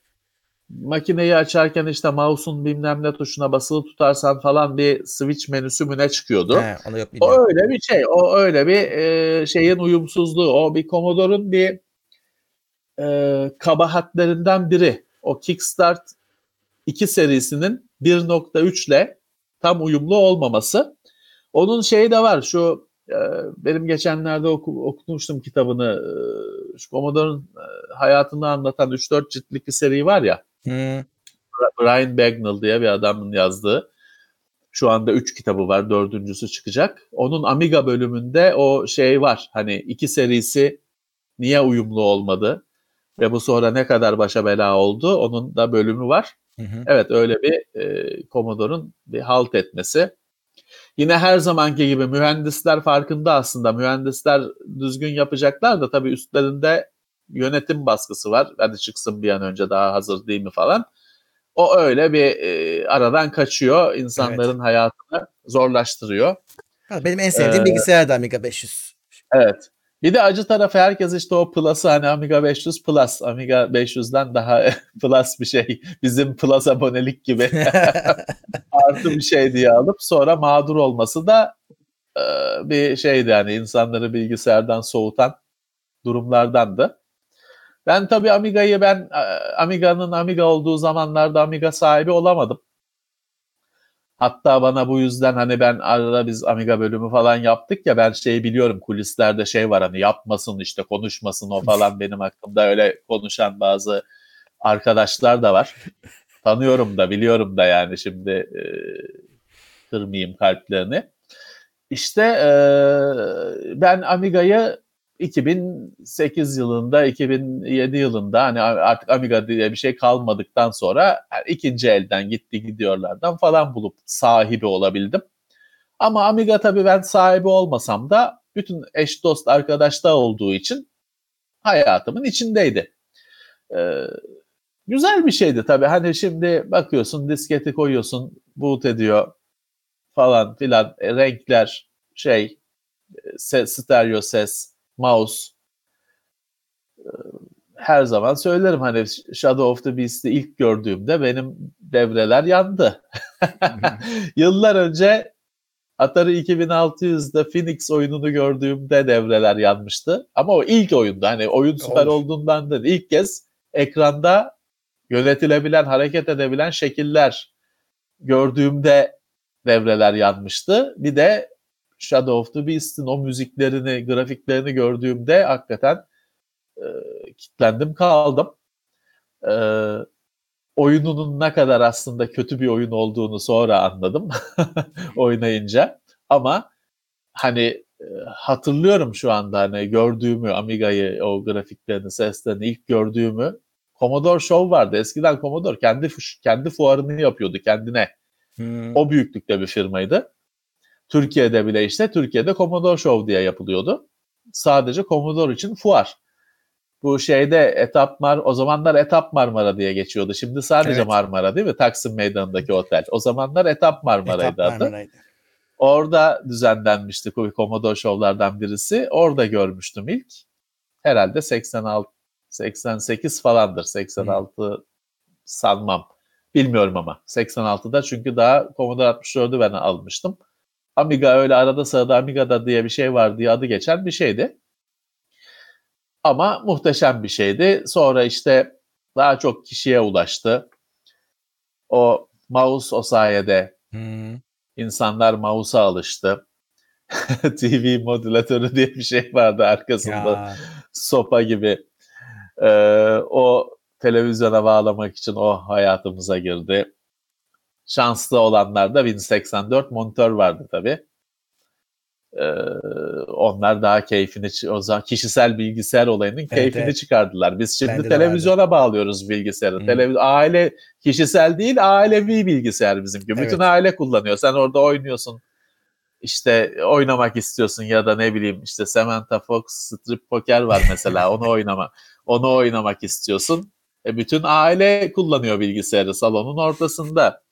Makineyi açarken işte mouse'un bilmem ne tuşuna basılı tutarsan falan bir switch menüsü müne çıkıyordu. He, onu yok, o öyle bir şey. O öyle bir e, şeyin uyumsuzluğu. O bir Commodore'un bir e, kabahatlerinden biri. O Kickstart 2 serisinin 1.3 ile tam uyumlu olmaması. Onun şeyi de var. Şu e, benim geçenlerde oku, okumuştum kitabını. E, şu Commodore'un e, hayatını anlatan 3-4 ciltlik bir seri var ya. Hmm. Brian Bagnall diye bir adamın yazdığı. Şu anda 3 kitabı var. Dördüncüsü çıkacak. Onun Amiga bölümünde o şey var. Hani iki serisi niye uyumlu olmadı? Ve bu sonra ne kadar başa bela oldu? Onun da bölümü var. Hı hı. Evet öyle bir e, Commodore'un bir halt etmesi. Yine her zamanki gibi mühendisler farkında aslında. Mühendisler düzgün yapacaklar da tabii üstlerinde yönetim baskısı var. Hadi çıksın bir an önce daha hazır değil mi falan. O öyle bir e, aradan kaçıyor. insanların evet. hayatını zorlaştırıyor. benim en sevdiğim ee, bilgisayar da Amiga 500. Evet. Bir de acı tarafı herkes işte o Plus'ı hani Amiga 500 Plus, Amiga 500'den daha Plus bir şey. Bizim Plus abonelik gibi artı bir şey diye alıp sonra mağdur olması da e, bir şeydi yani insanları bilgisayardan soğutan durumlardandı. Ben tabii Amiga'yı ben Amiga'nın Amiga olduğu zamanlarda Amiga sahibi olamadım. Hatta bana bu yüzden hani ben arada biz Amiga bölümü falan yaptık ya ben şeyi biliyorum kulislerde şey var hani yapmasın işte konuşmasın o falan benim hakkımda öyle konuşan bazı arkadaşlar da var. Tanıyorum da biliyorum da yani şimdi e, kırmayayım kalplerini. İşte e, ben Amiga'yı 2008 yılında, 2007 yılında hani artık Amiga diye bir şey kalmadıktan sonra yani ikinci elden gitti gidiyorlardan falan bulup sahibi olabildim. Ama Amiga tabii ben sahibi olmasam da bütün eş dost arkadaşta olduğu için hayatımın içindeydi. Ee, güzel bir şeydi tabii. Hani şimdi bakıyorsun disketi koyuyorsun, boot ediyor falan filan e, renkler şey e, ses, stereo ses mouse ee, her zaman söylerim hani Shadow of the Beast'i ilk gördüğümde benim devreler yandı. Yıllar önce Atari 2600'de Phoenix oyununu gördüğümde devreler yanmıştı. Ama o ilk oyunda hani oyun süper olduğundan değil. ilk kez ekranda yönetilebilen, hareket edebilen şekiller gördüğümde devreler yanmıştı. Bir de Shadow of the Beast'in o müziklerini, grafiklerini gördüğümde hakikaten e, kitlendim kaldım. E, oyununun ne kadar aslında kötü bir oyun olduğunu sonra anladım oynayınca. Ama hani e, hatırlıyorum şu anda hani gördüğümü Amiga'yı o grafiklerini, seslerini ilk gördüğümü Commodore Show vardı. Eskiden Commodore kendi kendi fuarını yapıyordu kendine. Hmm. O büyüklükte bir firmaydı. Türkiye'de bile işte Türkiye'de Commodore Show diye yapılıyordu. Sadece Commodore için fuar. Bu şeyde Etap Mar o zamanlar Etap Marmara diye geçiyordu. Şimdi sadece evet. Marmara değil mi? Taksim Meydanı'ndaki otel. O zamanlar Etap Marmara'ydı Etap adı. Orada düzenlenmişti Commodore Show'lardan birisi. Orada görmüştüm ilk. Herhalde 86 88 falandır. 86 hmm. sanmam. Bilmiyorum ama. 86'da çünkü daha Commodore 64'ü ben almıştım. Amiga öyle arada sırada Amiga'da diye bir şey var diye adı geçen bir şeydi. Ama muhteşem bir şeydi. Sonra işte daha çok kişiye ulaştı. O mouse o sayede hmm. insanlar mouse'a alıştı. TV modülatörü diye bir şey vardı arkasında. Ya. Sopa gibi. Ee, o televizyona bağlamak için o hayatımıza girdi. Şanslı olanlarda Win 84 monitör vardı tabii. Ee, onlar daha keyfini, o zaman kişisel bilgisayar olayının evet, keyfini evet. çıkardılar. Biz şimdi Bende televizyona bağlıyoruz bilgisayarı. Hmm. Televiz aile kişisel değil, ailevi bilgisayar bizimki. Evet. Bütün aile kullanıyor. Sen orada oynuyorsun. İşte oynamak istiyorsun ya da ne bileyim işte Samantha Fox Strip Poker var mesela. onu oynama onu oynamak istiyorsun. E bütün aile kullanıyor bilgisayarı salonun ortasında.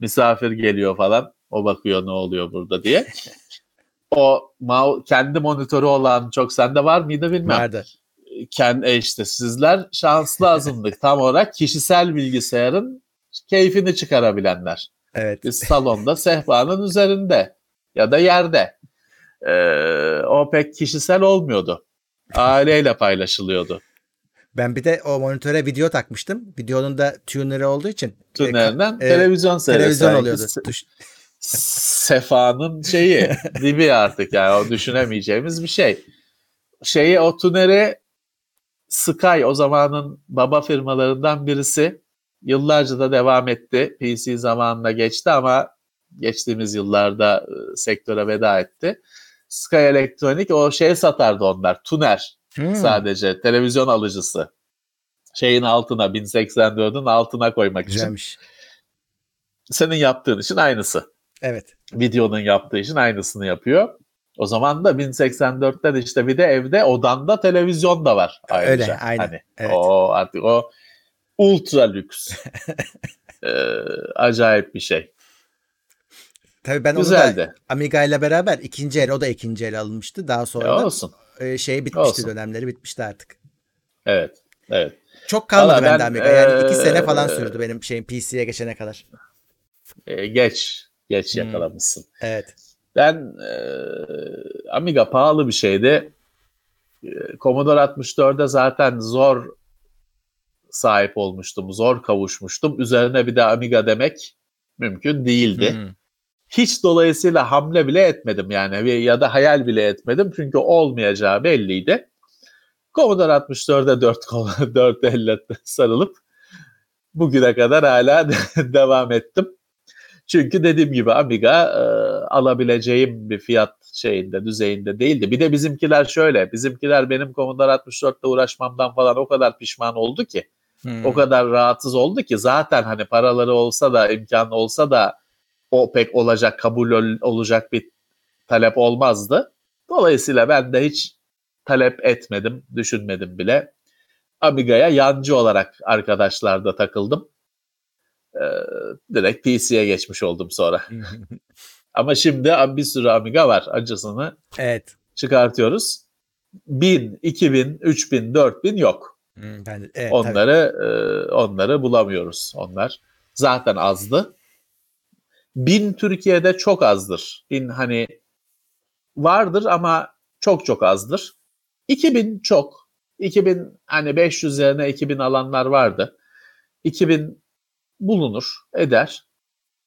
Misafir geliyor falan. O bakıyor ne oluyor burada diye. O kendi monitörü olan çok sende var mıydı bilmem. Nerede? Kendi e işte sizler şanslı azınlık. Tam olarak kişisel bilgisayarın keyfini çıkarabilenler. Evet. Biz salonda sehpanın üzerinde ya da yerde. Ee, o pek kişisel olmuyordu. Aileyle paylaşılıyordu. Ben bir de o monitöre video takmıştım. Videonun da tuner'ı olduğu için. Tuner'den e, televizyon seyresi. Televizyon oluyordu. Sefa'nın şeyi dibi artık yani o düşünemeyeceğimiz bir şey. Şeyi o tuneri Sky o zamanın baba firmalarından birisi yıllarca da devam etti. PC zamanında geçti ama geçtiğimiz yıllarda e, sektöre veda etti. Sky Electronic o şey satardı onlar. Tuner hmm. sadece televizyon alıcısı. Şeyin altına 1084'ün altına koymak Güzelmiş. için. Senin yaptığın için aynısı. Evet. Videonun yaptığı için aynısını yapıyor. O zaman da 1084'te de işte bir de evde odanda televizyon da var ayrıca. Öyle aynen. Hani evet. O artık o ultra lüks. ee, acayip bir şey. Tabii ben Güzeldi. onu da Amiga ile beraber ikinci el o da ikinci el alınmıştı. Daha sonra e olsun. E, şey bitmişti olsun. dönemleri bitmişti artık. Evet. Evet. Çok kalmadı bende ben, Amiga. Yani iki sene falan sürdü benim şeyim PC'ye geçene kadar. E, geç. Geç hmm. yakalamışsın. Evet. Ben e, Amiga pahalı bir şeydi. E, Commodore 64'de zaten zor sahip olmuştum. Zor kavuşmuştum. Üzerine bir de Amiga demek mümkün değildi. Hmm. Hiç dolayısıyla hamle bile etmedim yani ya da hayal bile etmedim. Çünkü olmayacağı belliydi. Commodore 64'e 4 kol, 4 elle sarılıp bugüne kadar hala devam ettim. Çünkü dediğim gibi Amiga e, alabileceğim bir fiyat şeyinde, düzeyinde değildi. Bir de bizimkiler şöyle, bizimkiler benim Commodore 64'te uğraşmamdan falan o kadar pişman oldu ki, hmm. o kadar rahatsız oldu ki zaten hani paraları olsa da, imkan olsa da o pek olacak, kabul ol, olacak bir talep olmazdı. Dolayısıyla ben de hiç talep etmedim, düşünmedim bile. Amiga'ya yancı olarak arkadaşlarda takıldım e, direkt PC'ye geçmiş oldum sonra. Ama şimdi bir sürü Amiga var. Acısını evet. çıkartıyoruz. 1000, 2000, 3000, 4000 yok. ben evet, onları e, onları bulamıyoruz. Onlar zaten azdı. 1000 Türkiye'de çok azdır. 1000 hani vardır ama çok çok azdır. 2000 çok. 2000 hani 500 üzerine 2000 alanlar vardı. 2000 bulunur, eder.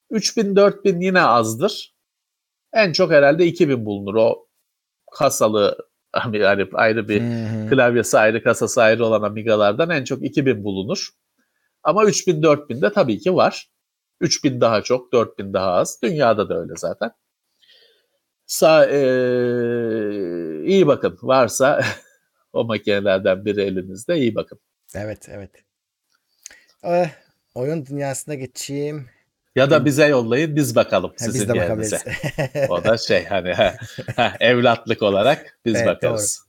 3000 4000 yine azdır. En çok herhalde 2000 bulunur. O kasalı yani ayrı bir hı. klavyesi ayrı, kasası ayrı olan Amiga'lardan en çok 2000 bulunur. Ama 3000 4000 de tabii ki var. 3000 daha çok, 4000 daha az. Dünyada da öyle zaten. Sa eee, iyi bakın. Varsa o makinelerden biri elinizde iyi bakın. Evet evet. Eh, oyun dünyasına geçeyim. Ya da bize yollayın biz bakalım Ha, sizin biz de yerinize. O da şey hani ha, ha, evlatlık olarak biz Evet, bakarız.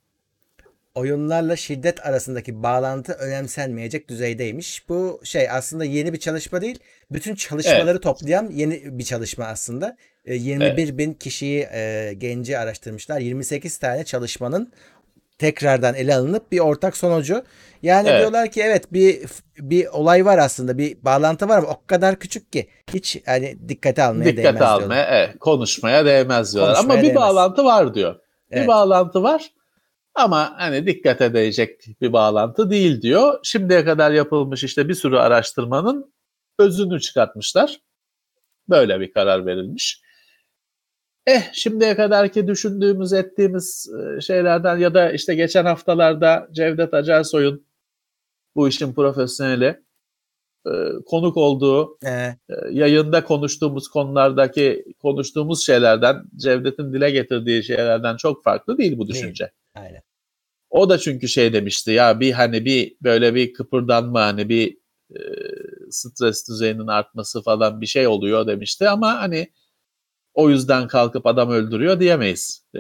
Oyunlarla şiddet arasındaki bağlantı önemsenmeyecek düzeydeymiş. Bu şey aslında yeni bir çalışma değil. Bütün çalışmaları toplayan yeni bir çalışma aslında. E, 21 bin kişiyi e, genci araştırmışlar. 28 tane çalışmanın tekrardan ele alınıp bir ortak sonucu. Yani Evet. diyorlar ki evet bir bir olay var aslında bir bağlantı var ama o kadar küçük ki hiç hani dikkate almaya değmez Dikkate diyorlar. almaya, evet, konuşmaya değmez diyorlar. Konuşmaya Ama bir değmez. bağlantı var diyor. Evet. Bir bağlantı var ama hani dikkat edecek bir bağlantı değil diyor. Şimdiye kadar yapılmış işte bir sürü araştırmanın özünü çıkartmışlar. Böyle bir karar verilmiş. Eh şimdiye kadarki düşündüğümüz ettiğimiz e, şeylerden ya da işte geçen haftalarda Cevdet Acarsoy'un bu işin profesyoneli e, konuk olduğu Ee, yayında konuştuğumuz konulardaki konuştuğumuz şeylerden Cevdet'in dile getirdiği şeylerden çok farklı değil bu Değil. Aynen. O da çünkü şey demişti ya bir hani bir böyle bir kıpırdanma hani bir e, stres düzeyinin artması falan bir şey oluyor demişti ama hani o yüzden kalkıp adam öldürüyor diyemeyiz e,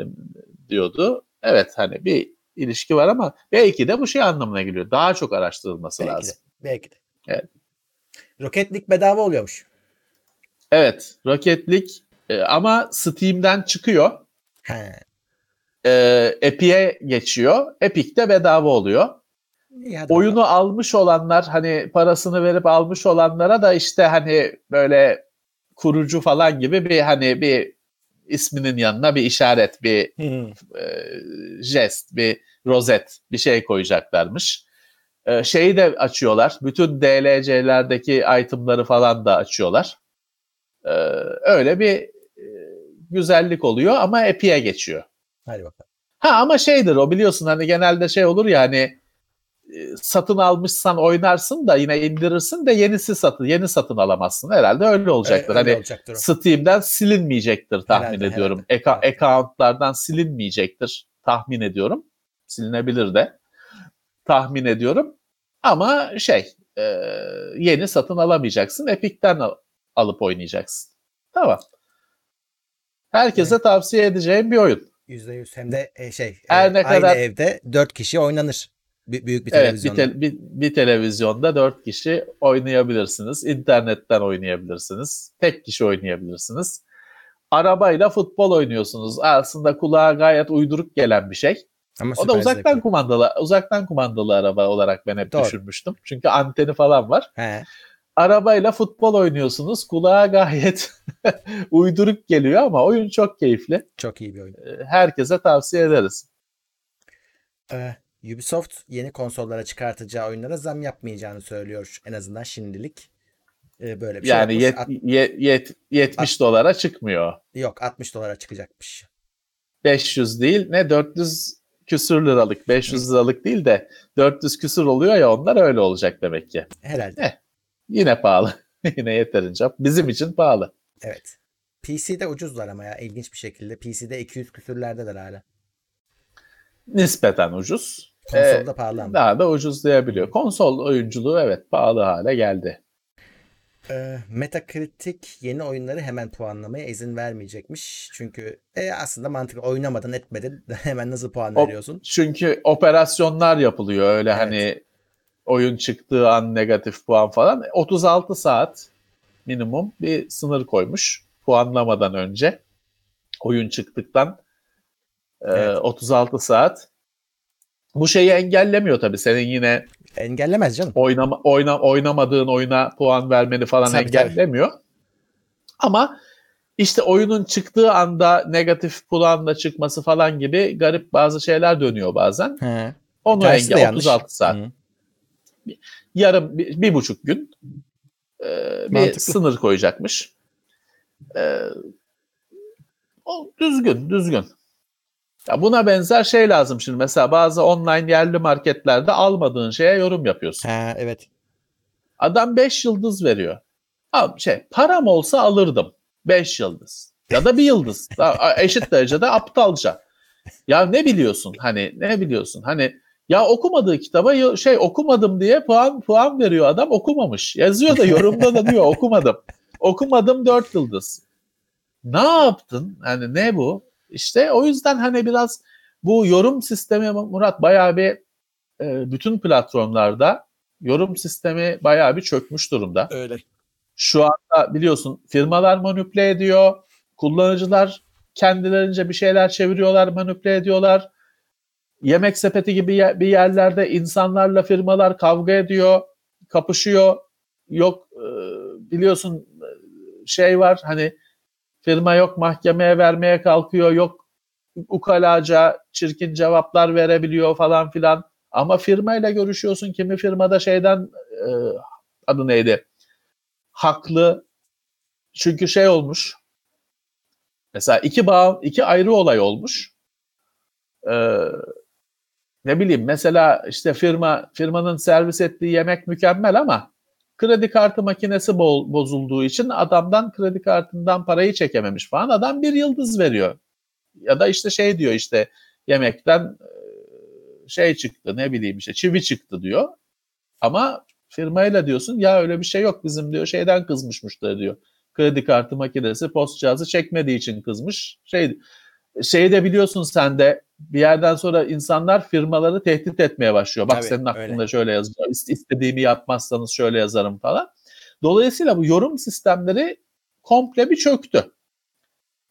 diyordu. Evet hani bir ilişki var ama belki de bu şey anlamına geliyor. Daha çok araştırılması Belki lazım. de. Belki de. Evet. Rocket League bedava oluyormuş. Evet, Rocket League e, ama Steam'den çıkıyor. He. E, Epic'e geçiyor. Epic de bedava oluyor. Hadi Oyunu almış olanlar hani parasını verip almış olanlara da işte hani böyle kurucu falan gibi bir hani bir isminin yanına bir işaret, bir bakalım. Hı. e, jest, bir rozet bir şey koyacaklarmış. E, şeyi de açıyorlar. Bütün DLC'lerdeki itemları falan da açıyorlar. E, öyle bir e, güzellik oluyor ama Epic'e geçiyor. Hadi bakalım. Ha ama şeydir o biliyorsun hani genelde şey olur ya hani e, satın almışsan oynarsın da yine indirirsin de yenisi satın yeni satın alamazsın. Herhalde öyle olacaktır. Öyle hani olacaktır o. Steam'den silinmeyecektir tahmin Herhalde, ediyorum. herhalde. Eka- account'lardan silinmeyecektir tahmin ediyorum. Silinebilir de tahmin ediyorum. Ama şey e, yeni satın alamayacaksın. Epic'ten al- alıp oynayacaksın. Tamam. Herkese tavsiye edeceğim bir oyun. %100 hem de e, şey Her e, ne aynı kadar- evde 4 kişi oynanır. Büyük bir Evet, bir, televizyonda. tel- bir, bir televizyonda dört kişi oynayabilirsiniz. İnternetten oynayabilirsiniz. Tek kişi oynayabilirsiniz. Arabayla futbol oynuyorsunuz. Aslında kulağa gayet uyduruk gelen bir şey. Ama O da uzaktan zevkli. kumandalı, uzaktan kumandalı araba olarak ben hep Doğru. düşünmüştüm. Çünkü anteni falan var. He. Arabayla futbol oynuyorsunuz. Kulağa gayet uyduruk geliyor ama oyun çok keyifli. Çok iyi bir oyun. Ee, Herkese tavsiye ederiz. Ee, Ubisoft yeni konsollara çıkartacağı oyunlara zam yapmayacağını söylüyor. En azından şimdilik. Ee, böyle bir şey Yani yet, At- ye- yet- 70 dolara çıkmıyor. yok 60 dolara çıkacakmış. 500 değil ne 400 küsür liralık 500 liralık değil de 400 küsür oluyor ya onlar öyle olacak demek ki. Herhalde. Eh. Yine pahalı. Yine yeterince. Bizim için pahalı. Evet. PC'de ucuzlar ama ya ilginç bir şekilde. PC'de 200 küsürlerdeler hala. Nispeten ucuz. Konsolda Ee, pahalı ama. Daha da ucuzlayabiliyor. Konsol oyunculuğu evet pahalı hale geldi. Ee, Metacritic yeni oyunları hemen puanlamaya izin vermeyecekmiş. Çünkü e, aslında mantıklı oynamadın etmedin hemen nasıl puan O- veriyorsun? Çünkü operasyonlar yapılıyor öyle Evet. hani oyun çıktığı an negatif puan falan. 36 saat minimum bir sınır koymuş puanlamadan önce. Oyun çıktıktan e, Evet. 36 saat. Bu şeyi engellemiyor tabii senin yine Engellemez canım. oynama, oyna, oynamadığın oyuna puan vermeni falan Tabii, engellemiyor. Ama işte oyunun çıktığı anda negatif puanla çıkması falan gibi garip bazı şeyler dönüyor bazen. He. Onu engel yanlış. 36 saat. Hı. Yarım bir, bir buçuk gün e, bir Mantıklı. sınır koyacakmış. E, o düzgün, düzgün. Ya buna benzer şey lazım şimdi. Mesela bazı online yerli marketlerde almadığın şeye yorum yapıyorsun. Ha, evet. Adam 5 yıldız veriyor. Abi şey param olsa alırdım. 5 yıldız. Ya da bir yıldız. Eşit derecede aptalca. Ya ne biliyorsun? Hani ne biliyorsun? Hani ya okumadığı kitaba şey okumadım diye puan puan veriyor adam okumamış. Yazıyor da yorumda da diyor okumadım. Okumadım 4 yıldız. Ne yaptın? Hani ne bu? İşte o yüzden hani biraz bu yorum sistemi Murat bayağı bir e, bütün platformlarda yorum sistemi bayağı bir çökmüş durumda. Öyle. Şu anda biliyorsun firmalar manipüle ediyor. Kullanıcılar kendilerince bir şeyler çeviriyorlar, manipüle ediyorlar. Yemek sepeti gibi bir yerlerde insanlarla firmalar kavga ediyor, kapışıyor. Yok e, biliyorsun e, şey var hani firma yok mahkemeye vermeye kalkıyor, yok ukalaca çirkin cevaplar verebiliyor falan filan. Ama firmayla görüşüyorsun kimi firmada şeyden e, adı neydi? haklı. Çünkü şey olmuş. Mesela iki bağ, iki ayrı olay olmuş. Ee, ne bileyim mesela işte firma firmanın servis ettiği yemek mükemmel ama kredi kartı makinesi bo- bozulduğu için adamdan kredi kartından parayı çekememiş falan. Adam bir yıldız veriyor. Ya da işte şey diyor işte yemekten şey çıktı ne bileyim işte çivi çıktı diyor. Ama firmayla diyorsun ya öyle bir şey yok bizim diyor şeyden kızmış müşteri diyor. Kredi kartı makinesi post cihazı çekmediği için kızmış. Şey şeyi de biliyorsun sen de bir yerden sonra insanlar firmaları tehdit etmeye başlıyor. Bak Tabii, senin aklında öyle. şöyle yazıyor. ist- istediğimi yapmazsanız şöyle yazarım falan. Dolayısıyla bu yorum sistemleri komple bir çöktü.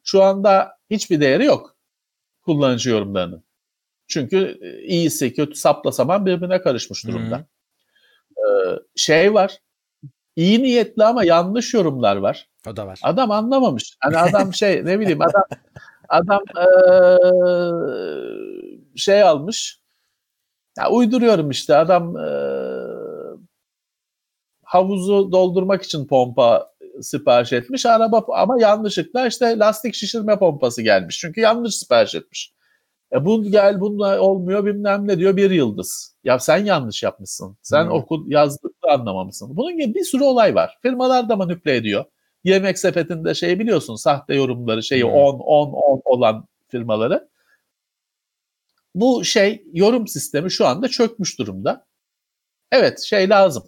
Şu anda hiçbir değeri yok kullanıcı yorumlarının. Çünkü e, iyisi kötü sapla saman birbirine karışmış durumda. Ee, şey var. iyi niyetli ama yanlış yorumlar var. O da var. Adam anlamamış. Hani adam şey ne bileyim adam adam eee, şey almış. Ya uyduruyorum işte adam eee, havuzu doldurmak için pompa sipariş etmiş. Araba ama yanlışlıkla işte lastik şişirme pompası gelmiş. Çünkü yanlış sipariş etmiş. E bu gel bununla olmuyor bilmem ne diyor bir yıldız. Ya sen yanlış yapmışsın. Sen Hmm. oku yazdıkta anlamamışsın. Bunun gibi bir sürü olay var. Firmalar da manipüle ediyor. Yemek sepetinde şey biliyorsun sahte yorumları şeyi Hmm. 10 10 10 olan firmaları. Bu şey yorum sistemi şu anda çökmüş durumda. Evet şey lazım.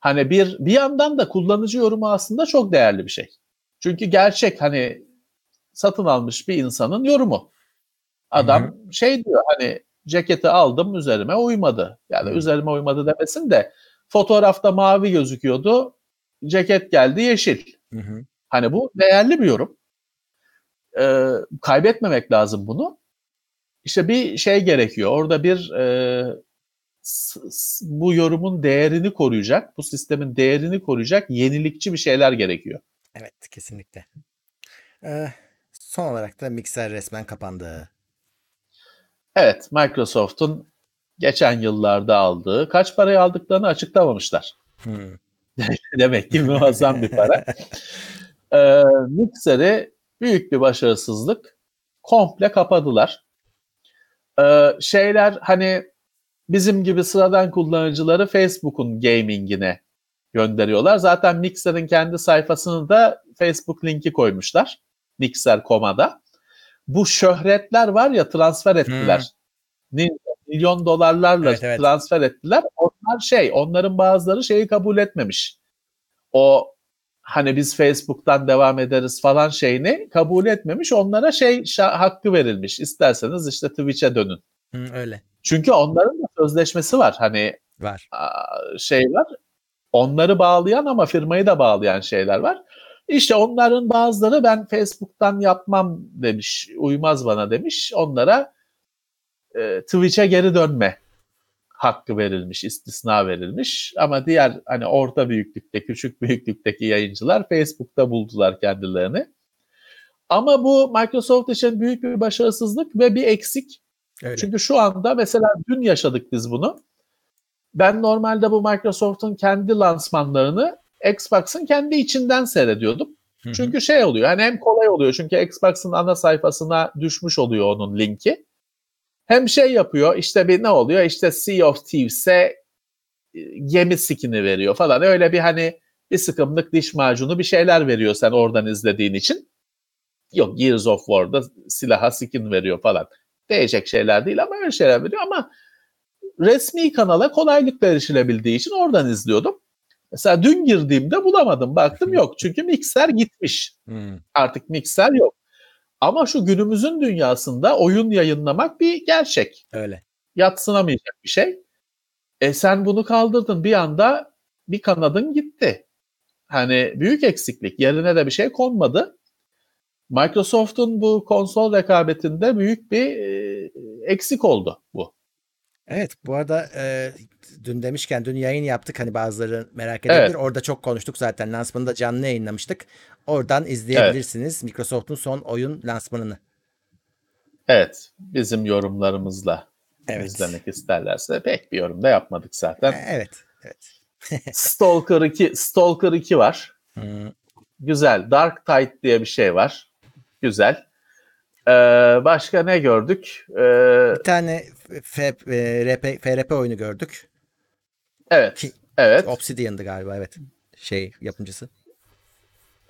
Hani bir bir yandan da kullanıcı yorumu aslında çok değerli bir şey. Çünkü gerçek hani satın almış bir insanın yorumu. Adam şey diyor hani ceketi aldım üzerime uymadı. Yani Hı. üzerime uymadı demesin de fotoğrafta mavi gözüküyordu. Ceket geldi yeşil. Hı hı. Hani bu değerli bir yorum. Ee, kaybetmemek lazım bunu. İşte bir şey gerekiyor. Orada bir e, bu yorumun değerini koruyacak, bu sistemin değerini koruyacak yenilikçi bir şeyler gerekiyor. Evet kesinlikle. Ee, son olarak da mikser resmen kapandı. Evet, Microsoft'un geçen yıllarda aldığı, kaç parayı aldıklarını açıklamamışlar. Hmm. Demek ki muazzam bir para. Ee, Mixer'i büyük bir başarısızlık. Komple kapadılar. Ee, şeyler hani bizim gibi sıradan kullanıcıları Facebook'un gaming'ine gönderiyorlar. Zaten Mixer'in kendi sayfasını da Facebook linki koymuşlar. Mixer.com'a Bu şöhretler var ya transfer ettiler. Ni- Milyon dolarlarla Evet, evet. transfer ettiler. Onlar şey, onların bazıları şeyi kabul etmemiş. O hani biz Facebook'tan devam ederiz falan şeyini kabul etmemiş. Onlara şey şa- hakkı verilmiş. İsterseniz işte Twitch'e dönün. Hı, öyle. Çünkü onların da sözleşmesi var. Hani Var. aa, şey var. Onları bağlayan ama firmayı da bağlayan şeyler var. İşte onların bazıları ben Facebook'tan yapmam demiş. Uymaz bana demiş. Onlara e, Twitch'e geri dönme hakkı verilmiş, istisna verilmiş. Ama diğer hani orta büyüklükte, küçük büyüklükteki yayıncılar Facebook'ta buldular kendilerini. Ama bu Microsoft için büyük bir başarısızlık ve bir eksik. Öyle. Çünkü şu anda mesela dün yaşadık biz bunu. ben normalde bu Microsoft'un kendi lansmanlarını Xbox'ın kendi içinden seyrediyordum. Çünkü şey oluyor hani hem kolay oluyor çünkü Xbox'ın ana sayfasına düşmüş oluyor onun linki. Hem şey yapıyor işte bir ne oluyor işte Sea of Thieves'e e, gemi skin'i veriyor falan öyle bir hani bir sıkımlık diş macunu bir şeyler veriyor sen oradan izlediğin için. Yok Gears of War'da silaha skin veriyor falan. Değecek şeyler değil ama öyle şeyler veriyor ama resmi kanala kolaylıkla erişilebildiği için oradan izliyordum. Mesela dün girdiğimde bulamadım. Baktım yok. Çünkü mikser gitmiş. Hmm. Artık mikser yok. Ama şu günümüzün dünyasında oyun yayınlamak bir gerçek. Öyle. Yatsınamayacak bir şey. E sen bunu kaldırdın bir anda bir kanadın gitti. Hani büyük eksiklik. Yerine de bir şey konmadı. Microsoft'un bu konsol rekabetinde büyük bir e, eksik oldu bu. Evet bu arada e, dün demişken dün yayın yaptık hani bazıları merak edebilir. Evet. Orada çok konuştuk zaten lansmanında canlı yayınlamıştık. Oradan izleyebilirsiniz Microsoft'un son oyun lansmanını. Evet, bizim yorumlarımızla Evet. izlemek isterlerse pek bir yorum da yapmadık zaten. E, Evet. Evet. Stalker 2, Stalker 2 var. Hmm. Güzel. Dark Tide diye bir şey var. Güzel. Ee, başka ne gördük? Ee, Bir tane F, e, RP, FRP oyunu gördük. evet. Ki- Evet. Obsidian'dı galiba evet. Şey yapımcısı.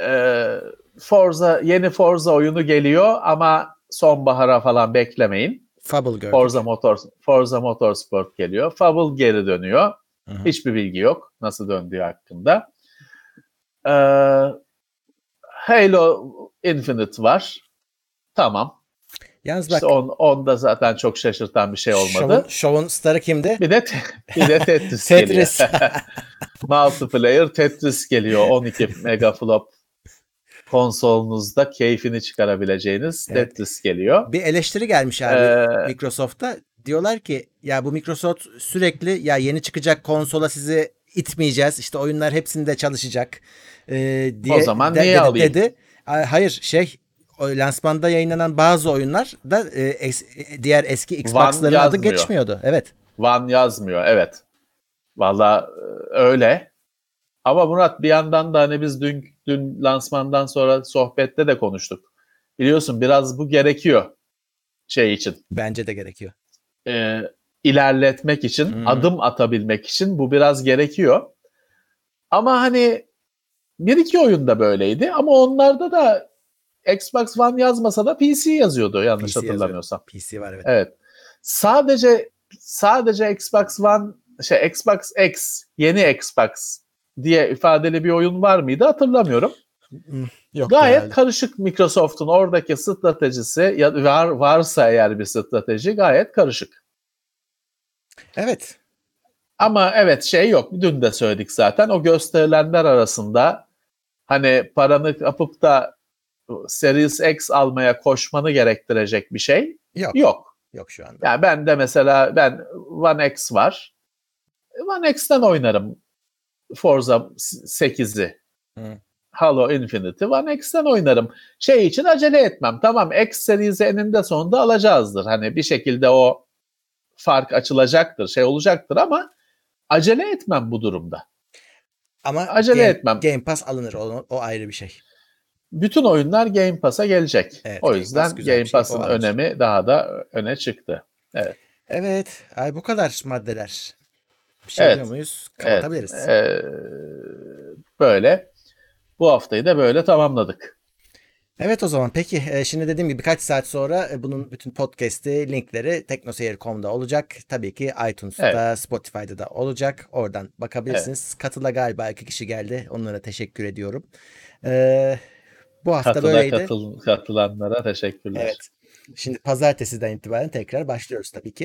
Ee, Forza yeni Forza oyunu geliyor ama sonbahara falan beklemeyin. Fable gördük. Forza Motors Forza Motorsport geliyor. Fable geri dönüyor. Hı hı. Hiçbir bilgi yok nasıl döndüğü hakkında. Ee, Halo Infinite var. Tamam. Yalnız bak İşte on, onda zaten çok şaşırtan bir şey olmadı. şovun, şovun starı kimdi? Bir de bir de Tetris, Tetris. geliyor. Multiplayer Tetris geliyor 12 megaflop konsolunuzda keyfini çıkarabileceğiniz Evet. Tetris geliyor. Bir eleştiri gelmiş abi Ee, Microsoft'ta. Diyorlar ki ya bu Microsoft sürekli ya yeni çıkacak konsola sizi itmeyeceğiz. İşte oyunlar hepsinde çalışacak. e, diye O zaman de- niye dedi, alayım? dedi. Hayır şey lansmanda yayınlanan bazı oyunlar da e, es- diğer eski Xbox'ların adı geçmiyordu. Evet. One yazmıyor evet. Valla e, öyle. Ama Murat bir yandan da hani biz dün, dün lansmandan sonra sohbette de konuştuk. Biliyorsun biraz bu gerekiyor şey için. Bence de gerekiyor. e, ilerletmek için, Hmm. adım atabilmek için bu biraz gerekiyor. Ama hani bir iki oyunda böyleydi ama onlarda da Xbox One yazmasa da PC yazıyordu yanlış PC yazıyor. hatırlamıyorsam. PC var evet. Evet. Sadece sadece Xbox One şey Xbox X yeni Xbox diye ifadeli bir oyun var mıydı hatırlamıyorum. Yok Gayet herhalde. karışık Microsoft'un oradaki stratejisi ya var, varsa eğer bir strateji gayet karışık. Evet. Ama evet şey yok. Dün de söyledik zaten. O gösterilenler arasında hani paranı kapıp da Series X almaya koşmanı gerektirecek bir şey Yok. yok. Yok şu anda. Yani ben de mesela ben One X var. One X'ten oynarım Forza 8'i. Hı. Halo Infinity One X'ten oynarım. Şey için acele etmem. Tamam X serisi eninde sonunda alacağızdır. Hani bir şekilde o fark açılacaktır, şey olacaktır ama acele etmem bu durumda. Ama acele Game, etmem. Game Pass alınır. O, o ayrı bir şey. Bütün oyunlar Game Pass'a gelecek. Evet, o Game yüzden Pass güzel Game şey, Pass'ın alır. önemi daha da öne çıktı. Evet. Ay bu kadar maddeler. Bir şey Evet. muyuz? Evet, Kapatabiliriz. ee, böyle. Bu haftayı da böyle tamamladık. Evet o zaman peki e, şimdi dediğim gibi birkaç saat sonra e, bunun bütün podcast'i linkleri teknoseyir.com'da olacak. Tabii ki iTunes'ta, Spotify'da da olacak. Oradan bakabilirsiniz. Katıla galiba iki kişi geldi. Onlara teşekkür ediyorum. Ee, bu hafta Katıla böyleydi. katıl, katılanlara teşekkürler. Evet. Şimdi pazartesiden itibaren tekrar başlıyoruz tabii ki.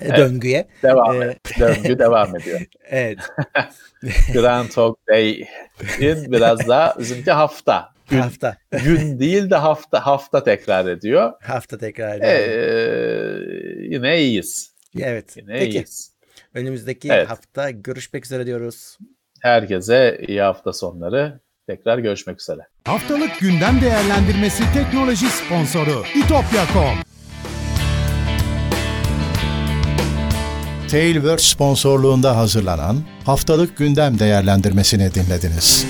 E, Evet. Döngüye. Devam Ee. Döngü devam ediyor. Evet. Groundhog Day'in biraz daha bizimki hafta. Gün, hafta. gün değil de hafta hafta tekrar ediyor. Hafta tekrar Ee, ediyorum. yine iyiyiz. evet. Yine Peki. iyiyiz. Önümüzdeki Evet. hafta görüşmek üzere diyoruz. Herkese iyi hafta sonları. Tekrar görüşmek üzere. Haftalık gündem değerlendirmesi teknoloji sponsoru itopya.com Tailwords sponsorluğunda hazırlanan haftalık gündem değerlendirmesini dinlediniz.